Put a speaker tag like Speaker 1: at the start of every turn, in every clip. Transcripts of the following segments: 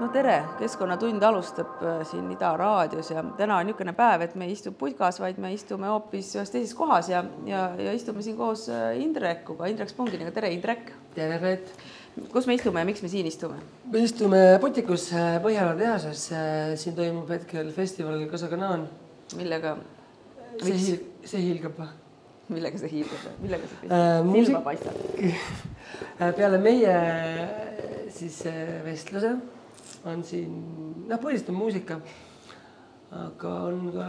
Speaker 1: no tere, Keskkonnatund alustab äh, siin Ida raadios ja täna on niisugune päev, et me ei istu putkas, vaid me istume hoopis ühes teises kohas ja, ja, ja istume siin koos äh, Indrekuga, Indrek Sponginiga, tere, Indrek!
Speaker 2: tere, Reet!
Speaker 1: Kus me istume ja miks me siin istume?
Speaker 2: me istume Putikus äh, Põhjala tehases, siin toimub hetkel festival Kasakanaan.
Speaker 1: millega?
Speaker 2: see hiil-, see hiilgab.
Speaker 1: millega see hiilgab, millega see
Speaker 2: äh,
Speaker 1: silma paistab?
Speaker 2: peale meie siis vestluse on siin, noh, põhiliselt on muusika, aga on ka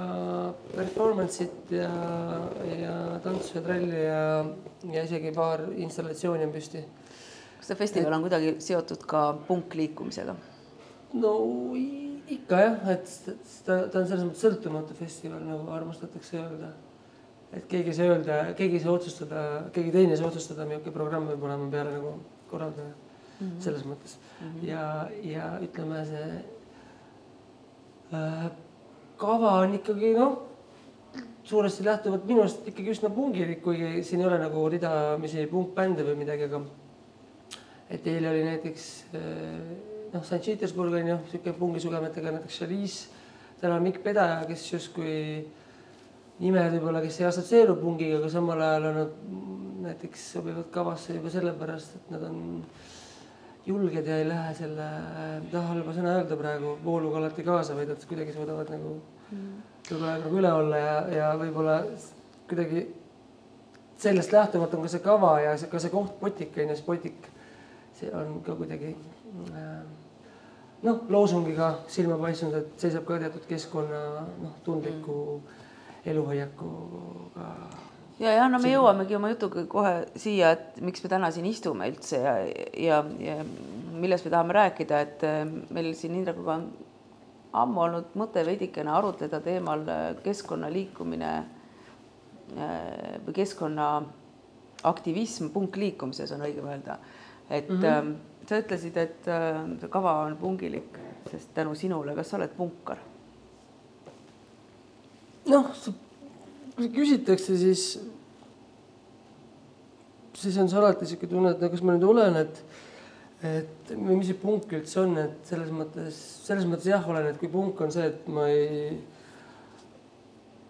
Speaker 2: performance'it ja, ja tantsu ja tralli ja, ja isegi paar installatsiooni on püsti.
Speaker 1: Kas see festival on kuidagi seotud ka punkliikumisega?
Speaker 2: no ikka jah, et ta, ta on selles mõttes sõltumatu festival, nagu armastatakse öelda. et keegi ei saa öelda, keegi ei saa otsustada, keegi teine ei saa otsustada, milline programm peab olema peale nagu korraldaja mm -hmm. selles mõttes mm. -hmm. ja, ja ütleme, see äh, kava on ikkagi noh, suuresti lähtuvalt minust ikkagi üsna pungilik, kuigi siin ei ole nagu ridamisi punkbände või midagi, aga et eile oli näiteks äh, noh, St Petersburg on ju niisugune pungisugemetega, näiteks Chalice, täna Mikk Pedaja, kes justkui nimed võib-olla, kes ei assotsieeru pungiga, aga samal ajal on nad näiteks sobivad kavasse juba sellepärast, et nad on julged ja ei lähe selle, ei taha halba sõna öelda praegu, vooluga alati kaasa, vaid nad kuidagi suudavad nagu mm. kogu aeg nagu üle olla ja, ja võib-olla kuidagi sellest lähtuvalt on ka see kava ja see, ka see koht Potik on ju, see Potik, see on ka kuidagi äh, noh, loosungiga silma paistnud, et seisab ka teatud keskkonna noh, tundliku mm. eluhoiakuga
Speaker 1: ja, ja no me jõuamegi oma jutuga kohe siia, et miks me täna siin istume üldse ja, ja, ja millest me tahame rääkida, et äh, meil siin Indrekuga on ammu olnud mõte veidikene arutleda teemal äh, keskkonnaliikumine äh, või keskkonnaaktivism punkliikumises on õigem öelda. Et mm -hmm. sa ütlesid, et see kava on pungilik, sest tänu sinule, kas sa oled punkar?
Speaker 2: noh, kui küsitakse, siis, siis on see alati sihuke tunne, et no kas ma nüüd olen, et, et või mis see punk üldse on, et selles mõttes, selles mõttes jah, olen, et kui punk on see, et ma ei,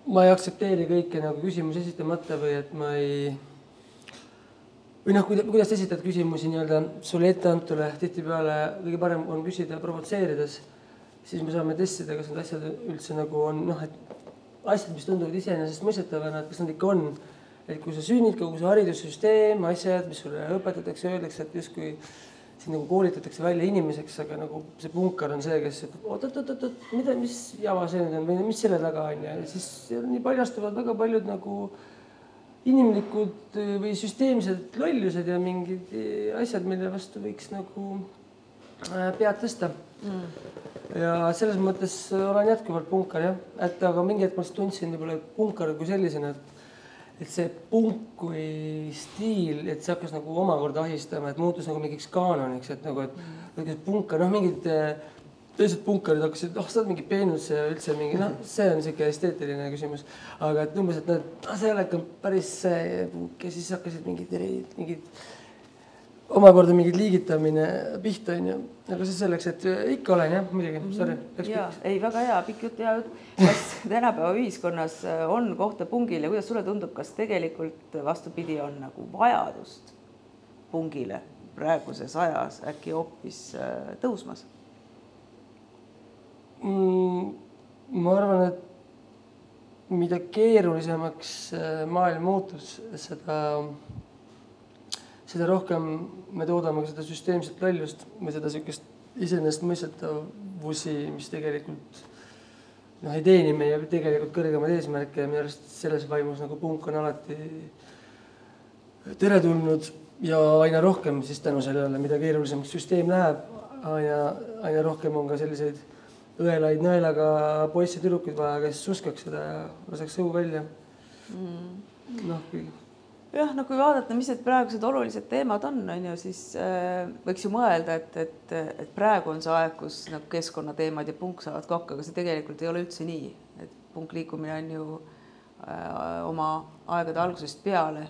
Speaker 2: ma ei aktsepteeri kõike nagu küsimusi esitamata või et ma ei või noh, kuidas sa esitad küsimusi nii-öelda sulle etteantule, tihtipeale kõige parem on küsida provotseerides, siis me saame testida, kas need asjad üldse nagu on noh, et asjad, mis tunduvad iseenesestmõistetavana, et kas nad ikka on. et kui sa sünnid, kogu see haridussüsteem, asjad, mis sulle õpetatakse, öeldakse, et justkui sind nagu koolitatakse välja inimeseks, aga nagu see punkar on see, kes ütleb oot-oot-oot-oot, mida, mis jama see nüüd on või mis selle taga on? Ja siis nii paljastuvad väga paljud nagu inimlikud või süsteemsed lollused ja mingid asjad, mille vastu võiks nagu äh, pead tõsta. Mm. Ja selles mõttes olen jätkuvalt punkar jah, et aga mingi hetk ma siis tundsin võib-olla punkar kui sellisena, et et see punk kui stiil, et see hakkas nagu omakorda ahistama, et muutus nagu mingiks kaanoniks, et nagu, et mm. punkar, noh, mingid teised punkarid hakkasid, oh, sa oled mingi peenus ja üldse mingi, noh, see on sihuke esteetiline küsimus. aga et umbes, et noh, et see ei ole ikka päris see punk ja siis hakkasid mingid, mingid omakorda mingit liigitamine pihta onju, aga see selleks, et ikka olen jah, muidugi, mhm. sorry.
Speaker 1: ja ei, väga hea, pikk jutt, hea jutt. kas tänapäeva ühiskonnas äh, on kohta pungil ja kuidas sulle tundub, kas tegelikult vastupidi on nagu vajadust pungile praeguses ajas äkki hoopis tõusmas?
Speaker 2: Ma arvan, et mida keerulisemaks äh, maailm muutus, seda seda rohkem me toodame ka seda süsteemset lollust või seda niisugust iseenesestmõistetavusi, mis tegelikult noh, ei teeni meie tegelikult kõrgemaid eesmärke ja minu arust selles vaimus nagu punk on alati teretulnud ja aina rohkem siis tänu sellele, mida keerulisemaks süsteem läheb, aina, aina rohkem on ka selliseid õelaid nõelaga poisse-tüdrukuid vaja, kes oskaks seda ja laseks õhu välja. Mm.. noh, kui
Speaker 1: jah, no kui vaadata, mis need praegused olulised teemad on, on ju, siis äh, võiks ju mõelda, et, et, et praegu on see aeg, kus nagu keskkonnateemad ja punk saavad kokku, aga see tegelikult ei ole üldse nii, et punkliikumine on ju äh, oma aegade algusest peale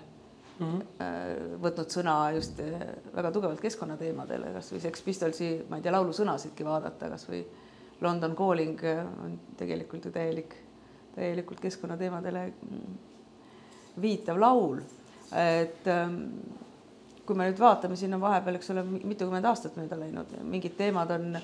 Speaker 1: mm -hmm. võtnud sõna just äh, väga tugevalt keskkonnateemadele, kasvõi Sex Pistolsi, ma ei tea, laulusõnasidki vaadata, kasvõi London Calling äh, on tegelikult ju täielik, täielikult keskkonnateemadele mm, viitav laul et ähm, kui me nüüd vaatame, siin on vahepeal, eks ole, mitukümmend aastat mööda läinud, mingid teemad on,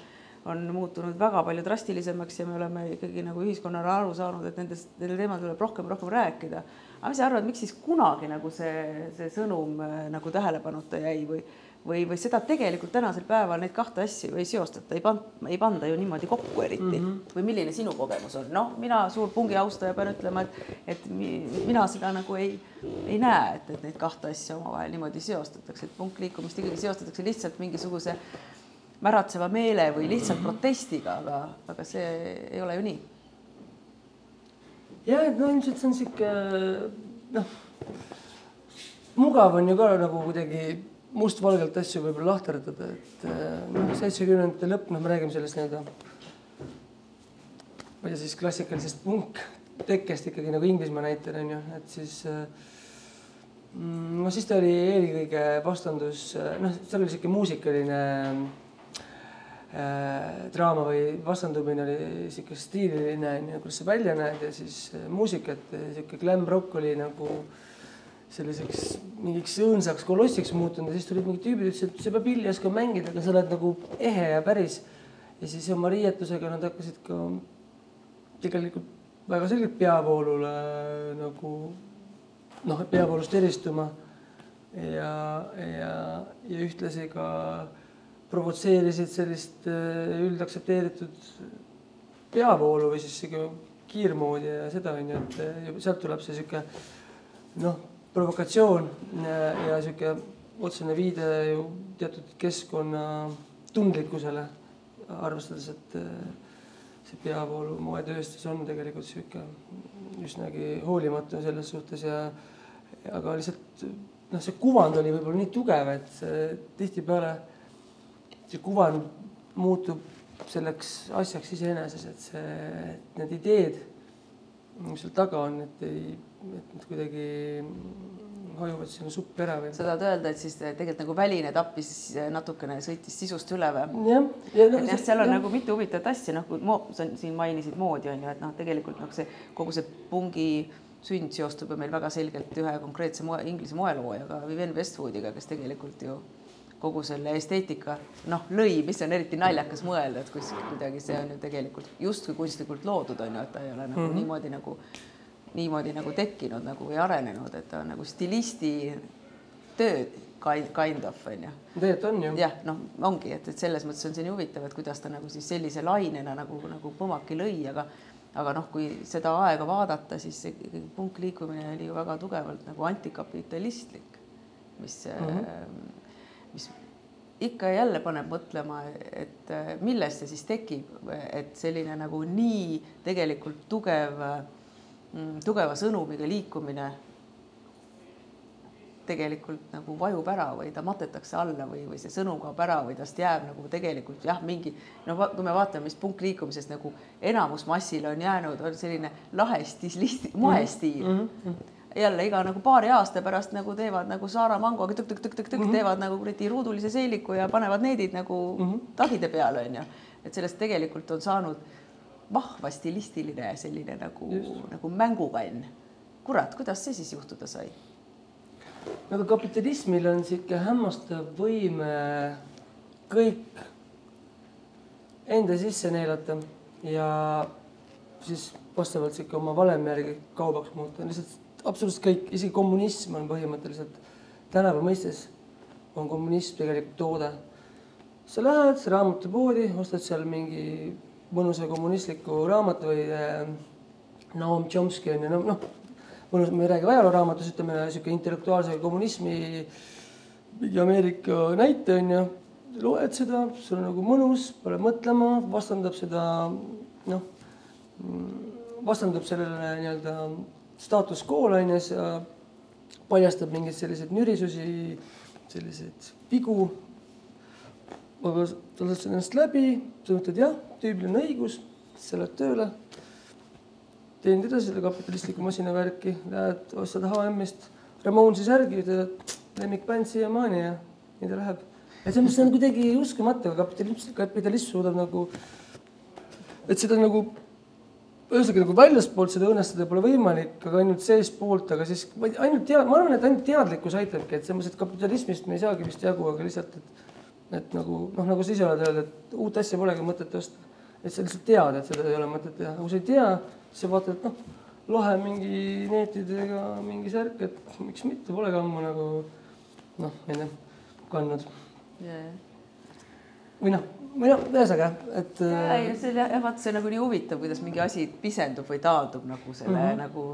Speaker 1: on muutunud väga palju drastilisemaks ja me oleme ikkagi nagu ühiskonnana aru saanud, et nendest, nendel teemadel tuleb rohkem, rohkem rääkida. aga mis sa arvad, miks siis kunagi nagu see, see sõnum äh, nagu tähelepanuta jäi või või, või seda tegelikult tänasel päeval neid kahte asju ei seostata, ei panda, ei panda ju niimoodi kokku eriti mm. -hmm. või milline sinu kogemus on? noh, mina suur pungi austaja pean ütlema, et, et mina seda nagu ei, ei näe, et, et neid kahte asja omavahel niimoodi seostatakse, et punkliikumist ikkagi seostatakse lihtsalt mingisuguse märatseva meele või lihtsalt protestiga, aga, aga see ei ole ju nii.
Speaker 2: jah, et no ilmselt see on sihuke noh, mugav on ju ka nagu kuidagi mustvalgelt asju võib-olla lahterdada, et äh, noh, seitsmekümnendate lõpp, noh, me räägime sellest nii-öelda. ma ei tea, siis klassikalisest punktekkest ikkagi nagu Inglismaa näitel on ju, et siis äh, mm, no siis ta oli eelkõige vastandus, äh, noh, seal oli sihuke muusikaline draama või vastandumine oli sihuke stiililine, onju, kuidas sa välja näed ja siis muusika, et sihuke glam rock oli nagu äh, selliseks mingiks õõnsaks kolossiks muutunud ja siis tulid mingid tüübid, ütlesid, et sa pead pilli oskama mängida, aga sa oled nagu ehe ja päris. ja siis oma riietusega nad hakkasid ka tegelikult väga selgelt peavoolule nagu noh, peavoolust eristuma. ja, ja, ja ühtlasi ka provotseerisid sellist äh, üldaktsepteeritud peavoolu või siis sihuke kiirmoodi ja seda on ju, et sealt tuleb see sihuke noh provokatsioon ja, ja sihuke otsene viide ju teatud keskkonna tundlikkusele, arvestades, et äh, see peavoolu moetööstus on tegelikult sihuke üsnagi hoolimatu selles suhtes ja aga lihtsalt noh, see kuvand oli võib-olla nii tugev, et tihtipeale see kuvand muutub selleks asjaks iseeneses, et see, need ideed, mis seal taga on, et ei et nad kuidagi hajuvad sinna suppi ära või.
Speaker 1: sa tahad öelda, et siis tegelikult nagu väline tappis natukene, sõitis sisust üle või?
Speaker 2: jah.
Speaker 1: jah, jah, seal on ja. nagu mitu huvitavat asja, noh, kui mo-, sa siin mainisid moodi on ju, et noh, tegelikult noh, see kogu see pungi sünd seostub ju meil väga selgelt ühe konkreetse moe, inglise moeloojaga, Vivienne Westwoodiga, kes tegelikult ju kogu selle esteetika noh, lõi, mis on eriti naljakas mõelda, et kus kuidagi see on ju tegelikult justkui kunstlikult loodud on ju, et ta ei ole nagu mm -hmm. niimoodi nagu niimoodi nagu tekkinud nagu või arenenud, et ta on nagu stilisti tööd kind, kind of on ju.
Speaker 2: tegelikult on ju.
Speaker 1: jah, noh, ongi, et, et selles mõttes on see nii huvitav, et kuidas ta nagu siis sellise lainena nagu, nagu põmmaki lõi, aga aga noh, kui seda aega vaadata, siis see punkliikumine oli ju väga tugevalt nagu antikapitalistlik, mis mm, -hmm. mis ikka ja jälle paneb mõtlema, et millest see siis tekib, et selline nagu nii tegelikult tugev äh, tugeva sõnumiga liikumine tegelikult nagu vajub ära või ta matetakse alla või, või see sõnum kaob ära või tast jääb nagu tegelikult jah, mingi no kui me vaatame, mis punkliikumisest nagu enamus massile on jäänud, on selline lahe stiilisti, moestiil mm. -hmm jälle iga nagu paari aasta pärast nagu teevad nagu Saara mangoga tõk-tõk-tõk-tõk-tõk mm -hmm. teevad nagu kuradi ruudulise seeliku ja panevad needid nagu mm -hmm. tagide peale onju. et sellest tegelikult on saanud vahva stilistiline selline nagu, nagu mängukann. kurat, kuidas see siis juhtuda sai?
Speaker 2: nagu kapitalismil on sihuke hämmastav võime kõik enda sisse neelata ja siis vastavalt sihuke oma valemi järgi kaubaks muuta, lihtsalt absoluutselt kõik, isegi kommunism on põhimõtteliselt tänapäeva mõistes on kommunism tegelikult toode. sa lähed raamatupoodi, ostad seal mingi mõnusa kommunistliku raamatu või äh, Naum Chomsky on ju noh, noh, mõnus, me ei räägi ajalooraamatust, ütleme niisugune intellektuaalse kommunismi mingi Ameerika näite on ju, loed seda, sul on nagu mõnus, paneb mõtlema, vastandab seda noh, vastandub sellele nii-öelda staatus quo'le on ju, sa paljastab mingeid selliseid nürisusi, selliseid vigu. aga sa lased ennast läbi, sa mõtled jah, tüübil on õigus, sa lähed tööle. teenid edasi seda kapitalistlikku masinavärki, lähed ostad HM-ist Ramonsi särgi, ütled lemmikbänd siiamaani ja nii ta läheb. et see on kuidagi uskumatu, kapitalism, kapitalism suudab nagu, et seda nagu ühesõnaga nagu väljaspoolt seda õnnestada pole võimalik, aga ainult seestpoolt, aga siis ainult tead-, ma arvan, et ainult teadlikkus aitabki, et selles mõttes, et kapitalismist me ei saagi vist jagu, aga lihtsalt, et et nagu noh, nagu sa ise oled öelnud, et uut asja polegi mõtet osta. Et sa lihtsalt tead, et seda ei ole mõtet teha, kui sa ei tea, siis sa vaatad, et noh, lahe mingi neetidega mingi särk, et miks mitte, polegi ammu nagu noh, onju, kandnud. Või noh, või noh, ühesõnaga, et äh,
Speaker 1: ei, see jah, vaata see on nagu nii huvitav, kuidas mingi asi pisendub või taandub nagu selle mm -hmm. nagu,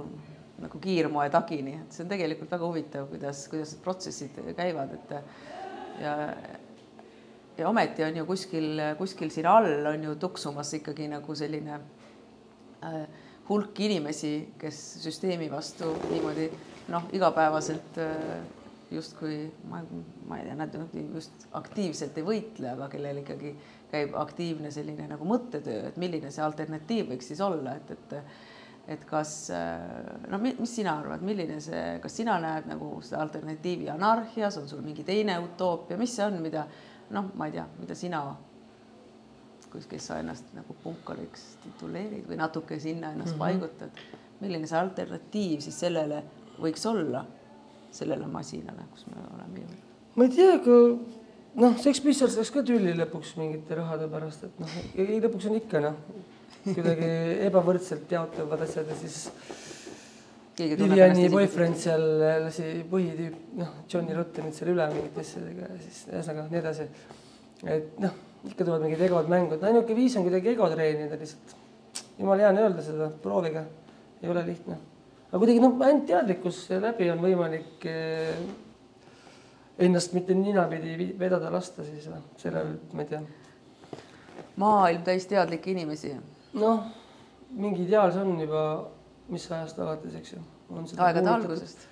Speaker 1: nagu kiirmoe tagini, et see on tegelikult väga huvitav, kuidas, kuidas need protsessid käivad, et ja ja ometi on ju kuskil, kuskil siin all on ju tuksumas ikkagi nagu selline äh, hulk inimesi, kes süsteemi vastu niimoodi noh, igapäevaselt äh, justkui ma, ma ei tea, nad just aktiivselt ei võitle, aga kellel ikkagi käib aktiivne selline nagu mõttetöö, et milline see alternatiiv võiks siis olla, et, et et kas no mi- mis sina arvad, milline see, kas sina näed nagu seda alternatiivi anarhias, on sul mingi teine utoopia, mis see on, mida noh, ma ei tea, mida sina, kus, kes sa ennast nagu punkariks tituleerid või natuke sinna ennast mm -hmm. paigutad, milline see alternatiiv siis sellele võiks olla, sellele masinale, kus me oleme jõudnud?
Speaker 2: ma ei tea, aga noh, Sex Pistols läks ka tülli lõpuks mingite rahade pärast, et noh, ei lõpuks on ikka noh, kuidagi ebavõrdselt jaotavad asjad ja siis Viviani boyfriend seal lasi põhitüüp, noh, Johnny Rottenit seal üle mingite asjadega ja siis ühesõnaga nii edasi. et noh, ikka tulevad mingid egod mängu, et ainuke viis on kuidagi ego treenida lihtsalt. jumala hea on öelda seda, proovige, ei ole lihtne. aga kuidagi noh, ainult teadlikkuse läbi on võimalik eh, ennast mitte ninapidi vedada lasta siis noh, sellel, ma ei tea,
Speaker 1: maailm täis teadlikke inimesi,
Speaker 2: noh, mingi ideaal see on juba, mis ajast alates, eks ju.
Speaker 1: aegade algusest.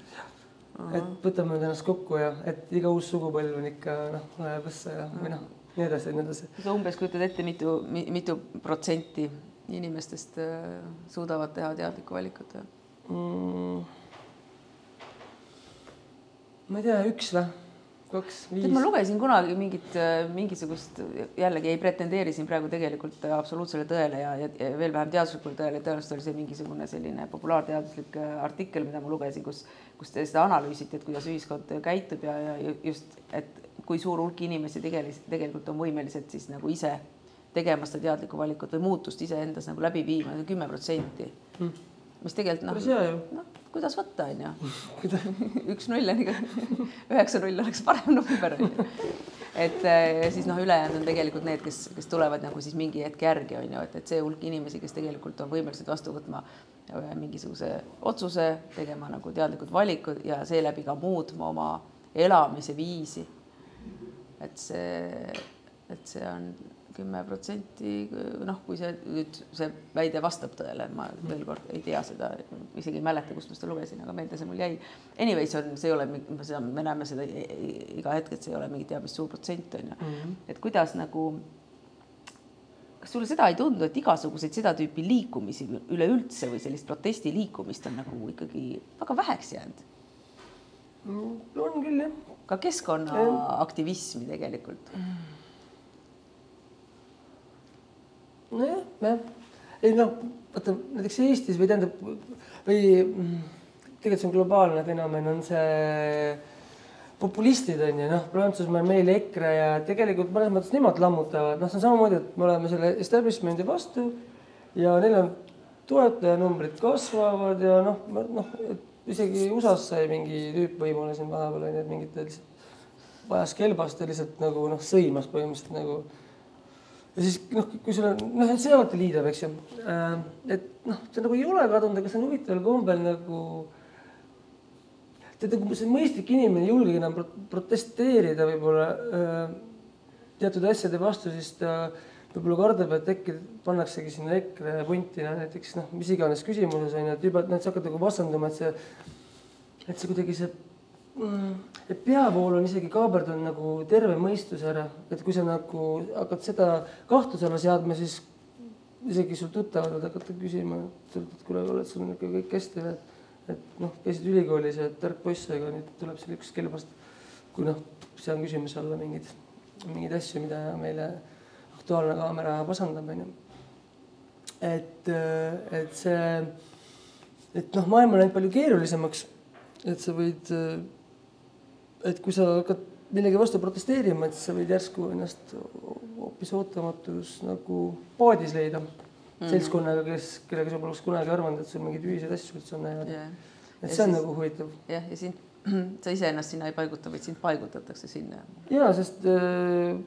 Speaker 2: et võtame nüüd ennast kokku ja et iga uus sugupõlv on ikka noh, läheb õsse ja või noh, nii edasi ja nii edasi.
Speaker 1: sa umbes kujutad ette, mitu, mitu protsenti inimestest äh, suudavad teha teadlikku valikut või?
Speaker 2: mm.. ma ei tea, üks või, kaks,
Speaker 1: tead, ma
Speaker 2: viis.
Speaker 1: lugesin kunagi mingit, mingisugust, jällegi ei pretendeeri siin praegu tegelikult absoluutsele tõele ja, ja, ja veel vähem teaduslikule tõele, tõenäoliselt oli see mingisugune selline populaarteaduslik äh, artikkel, mida ma lugesin, kus, kus seda analüüsiti, et kuidas ühiskond käitub ja, ja ju- just, et kui suur hulk inimesi tegelikult, tegelikult on võimelised siis nagu ise tegema seda teadlikku valikut või muutust iseendas nagu läbi viima, kümme protsenti. mis tegelikult
Speaker 2: päris
Speaker 1: noh,
Speaker 2: hea ju.
Speaker 1: noh, kuidas võtta, on ju. üks null on ikka, üheksa null oleks parem number on ju. et eh, siis noh, ülejäänud on tegelikult need, kes, kes tulevad nagu siis mingi hetk järgi on ju, et, et see hulk inimesi, kes tegelikult on võimelised vastu võtma eh, mingisuguse otsuse, tegema nagu teadlikud valikud ja seeläbi ka muutma oma elamise viisi. et see, et see on kümme protsenti, noh, kui see nüüd see väide vastab tõele, ma veel kord ei tea seda, isegi ei mäleta, kust ma seda lugesin, aga meelde see mul jäi. Anyways on, see ei ole, me näeme seda iga hetk, et see ei ole mingi teab mis suur protsent on ju. et kuidas nagu, kas sulle seda ei tundu, et igasuguseid seda tüüpi liikumisi üleüldse või sellist protestiliikumist on nagu ikkagi väga väheks jäänud?
Speaker 2: on küll jah.
Speaker 1: ka keskkonnaaktivismi tegelikult.
Speaker 2: nojah, jah. ei noh, vaata näiteks Eestis või tähendab või mm, tegelikult see on globaalne fenomen, on see populistid on ju noh, Prantsusmaal meil EKRE ja tegelikult mõnes mõttes nemad lammutavad, noh, see on samamoodi, et me oleme selle establishment'i vastu ja neil on toetajanumbrid kasvavad ja noh, noh, isegi USA-s sai mingi tüüp võimule siin vahepeal onju, et mingit lihtsalt vajas kelbast ja lihtsalt nagu noh, sõimas põhimõtteliselt nagu ja siis noh, kui sul on noh, et see alati liidab, eks ju. et noh, see nagu ei ole kadunud, aga see on huvitaval kombel nagu. tead, kui see mõistlik inimene ei julgegi enam pro- protesteerida võib-olla äh, teatud asjade vastu, siis ta võib-olla kardab, et äkki pannaksegi sinna EKRE punti, noh näiteks noh, mis iganes küsimuses on ju, et juba, noh, sa hakkad nagu vastanduma, et see et see kuidagi see mm, peavool on isegi kaaberdunud nagu terve mõistus ära, et kui sa nagu hakkad seda kahtluse alla seadma, siis isegi sul tuttavad võivad hakata küsima et kuule, oled sul ikka kõik hästi või? et noh, käisid ülikoolis ja tark poiss, aga nüüd tuleb seal üks kelmast, kui noh, sean küsimuse alla mingeid, mingeid asju, mida meile Aktuaalne Kaamera pasandab, onju. et, et see, et noh, maailm on läinud palju keerulisemaks, et sa võid, et kui sa hakkad millegi vastu protesteerima, et siis sa võid järsku ennast hoopis ootamatus nagu paadis leida mm -hmm. seltskonnaga, kes, kellega sa poleks kunagi arvanud, et sul mingeid ühiseid asju üldse on näinud yeah.. et see ja on siis, nagu huvitav.
Speaker 1: jah, ja sind, sa iseennast sinna ei paiguta, vaid sind paigutatakse sinna.
Speaker 2: ja, sest äh,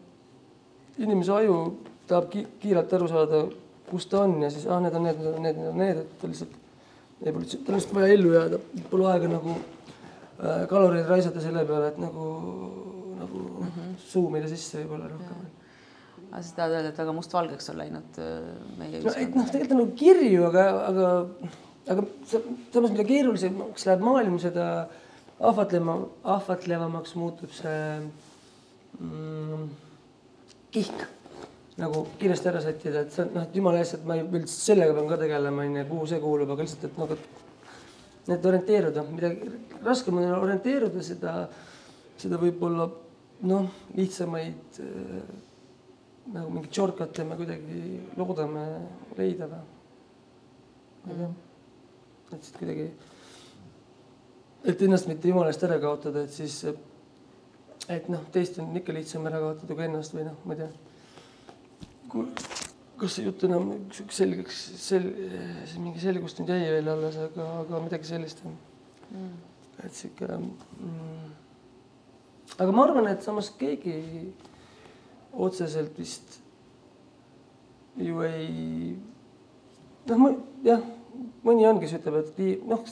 Speaker 2: inimese aju tahab ki kiirelt aru saada, kus ta on ja siis ah, need on need, need on need, need on need, et ta lihtsalt ei pole, tal on lihtsalt vaja ellu jääda, pole aega nagu kaloreid raisata selle peale, et nagu nagu mm -hmm. suumida sisse võib-olla rohkem.
Speaker 1: aga sa tahad öelda, et väga mustvalgeks on läinud äh, meie
Speaker 2: ühiskond? no, et noh, tegelikult on nagu kirju, aga, aga, aga samas, mida keerulisemaks läheb maailm, seda ahvatlema, ahvatlevamaks muutub see mm, kihk nagu kiiresti ära sättida, et see noh, et jumala eest, et ma ei, üldse sellega pean ka tegelema, onju, kuhu see kuulub, aga lihtsalt, et nagu, et orienteeruda, mida raskem on orienteeruda, seda, seda võib-olla noh, lihtsamaid äh, nagu mingit shortcut'e me kuidagi loodame leida või? ei tea, et siis kuidagi, et ennast mitte jumala eest ära kaotada, et siis, et noh, teist on ikka lihtsam ära kaotada kui ennast või noh, ma ei tea. Kas see jutt enam selgeks, sel-, mingi selgust nüüd jäi veel alles, aga, aga midagi sellist mm.. et sihuke mm, aga ma arvan, et samas keegi otseselt vist ju ei, noh, ma jah, mõni on, kes ütleb, et noh,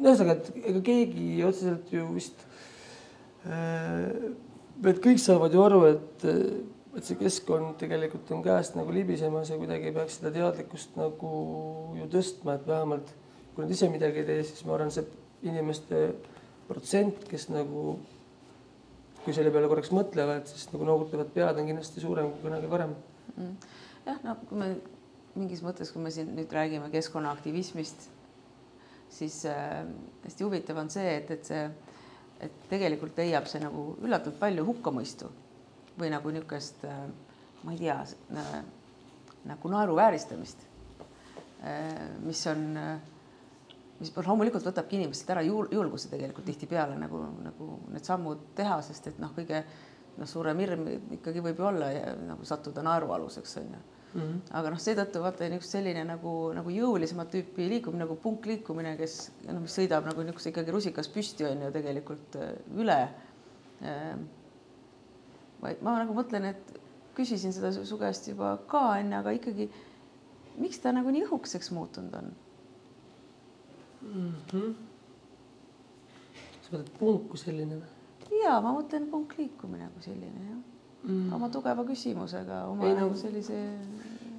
Speaker 2: ühesõnaga, et ega keegi otseselt ju vist äh,, et kõik saavad ju aru, et, et see keskkond tegelikult on käest nagu libisemas ja kuidagi peaks seda teadlikkust nagu ju tõstma, et vähemalt kui nad ise midagi ei tee, siis ma arvan, see inimeste protsent, kes nagu kui selle peale korraks mõtlevad, siis nagu noogutavad pead, on kindlasti suurem kui kunagi varem.
Speaker 1: Mm.. jah, no kui me mingis mõttes, kui me siin nüüd räägime keskkonnaaktivismist, siis äh, hästi huvitav on see, et, et see, et tegelikult leiab see nagu üllatavalt palju hukkamõistu või nagu niisugust äh,, ma ei tea äh,, nagu naeruvääristamist äh,, mis on mis loomulikult võtabki inimestelt ära jul julguse tegelikult tihtipeale nagu, nagu need sammud teha, sest et noh, kõige noh, suurem hirm ikkagi võib ju olla ja, nagu sattuda naerualuseks on ju mm. -hmm. aga noh, seetõttu vaata niisugust selline nagu, nagu jõulisemat tüüpi liikumine nagu punkliikumine, kes noh, mis sõidab nagu niisuguse ikkagi rusikas püsti on ju tegelikult üle. Vaid ma nagu mõtlen, et küsisin seda su käest juba ka enne, aga ikkagi miks ta nagu nii õhukeseks muutunud on?
Speaker 2: mm. -hmm. sa mõtled punk kui selline või?
Speaker 1: ja ma mõtlen punkliikumine kui selline jah mm., oma tugeva küsimusega, oma ei, no, nagu sellise.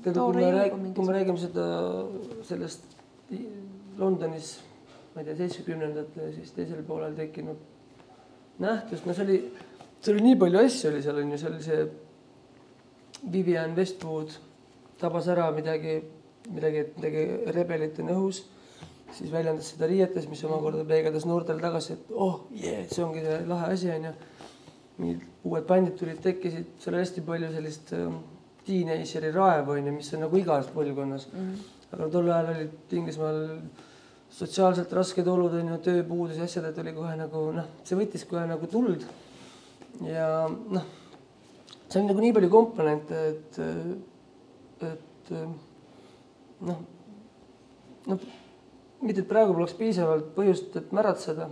Speaker 2: kui me räägime, kui me räägime seda sellest Londonis, ma ei tea, seitsmekümnendate siis teisel poolel tekkinud nähtust, no see oli, seal oli nii palju asju oli seal on ju, seal oli see Vivian Westwood tabas ära midagi, midagi, midagi rebelit on õhus siis väljendas seda riietes, mis omakorda peegeldas noortele tagasi, et oh yeah, see ongi see lahe asi onju. mingid uued bändid tulid, tekkisid, seal oli hästi palju sellist ähm, teenager'i raevu onju, mis on nagu igas põlvkonnas mm. -hmm. aga tol ajal olid Inglismaal sotsiaalselt rasked olud onju, tööpuudus ja asjad, et oli kohe nagu noh, see võttis kohe nagu tuld. Ja noh, see on nagu nii palju komponente, et, et noh, noh mitte, et praegu poleks piisavalt põhjust, et märatseda,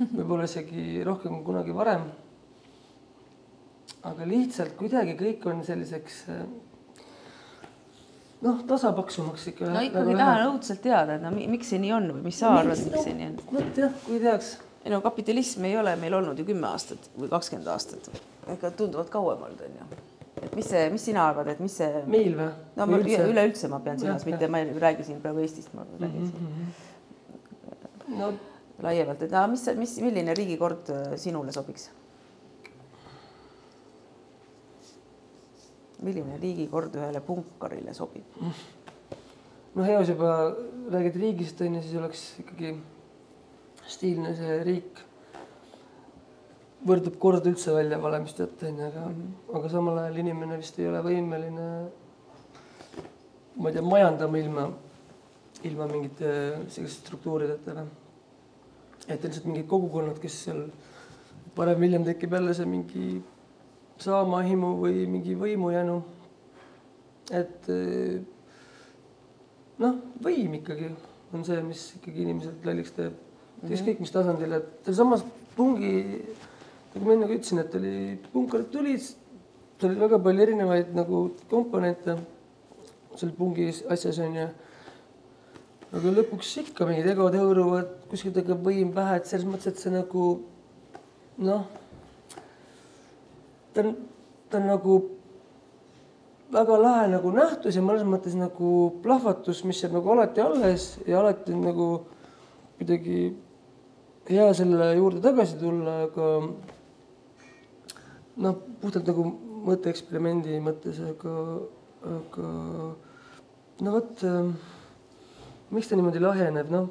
Speaker 2: võib-olla isegi rohkem kui kunagi varem. aga lihtsalt kuidagi kõik on selliseks noh, tasapaksumaks ikka.
Speaker 1: no ikkagi tahan õudselt teada, et no miks see nii on või mis sa arvad, miks see nii on?
Speaker 2: vot jah, kui teaks.
Speaker 1: Ei no kapitalism ei ole meil olnud ju kümme aastat või kakskümmend aastat, ikka tunduvalt kauem olnud on ju et mis see, mis sina arvad, et mis see.
Speaker 2: meil või?
Speaker 1: no ma üleüldse ma pean silmas, mitte ma ei räägi siin praegu Eestist, ma räägin mm. -hmm.
Speaker 2: no
Speaker 1: laiemalt, et aga mis, mis, milline riigikord äh, sinule sobiks? milline riigikord ühele punkarile sobib?
Speaker 2: noh, eos juba räägid riigist onju, siis oleks ikkagi stiilne see riik võrdub kord üldse välja valemist ette onju, aga mm, -hmm. aga samal ajal inimene vist ei ole võimeline, ma ei tea, majandama ilma, ilma mingite selliste struktuurideta enam. et lihtsalt mingid kogukonnad, kes seal varem-hiljem tekib jälle see mingi saamahimu või mingi võimujänu. et noh, võim ikkagi on see, mis ikkagi inimesed lolliks teeb ükskõik mis tasandil, et sealsamas pungi nagu ma enne ka ütlesin, et oli, punkarid tulid, seal oli väga palju erinevaid nagu komponente seal pungi asjas onju. aga lõpuks ikka mingid egod hõõruvad, kuskilt hakkab võim pähe, et selles mõttes, et see nagu noh, ta on, ta on nagu väga lahe nagu nähtus ja mõnes mõttes nagu plahvatus, mis jääb nagu alati alles ja alati on nagu kuidagi hea selle juurde tagasi tulla, aga noh, puhtalt nagu mõtteeksperimendi mõttes, aga, aga no vot äh,, miks ta niimoodi lahjeneb, noh.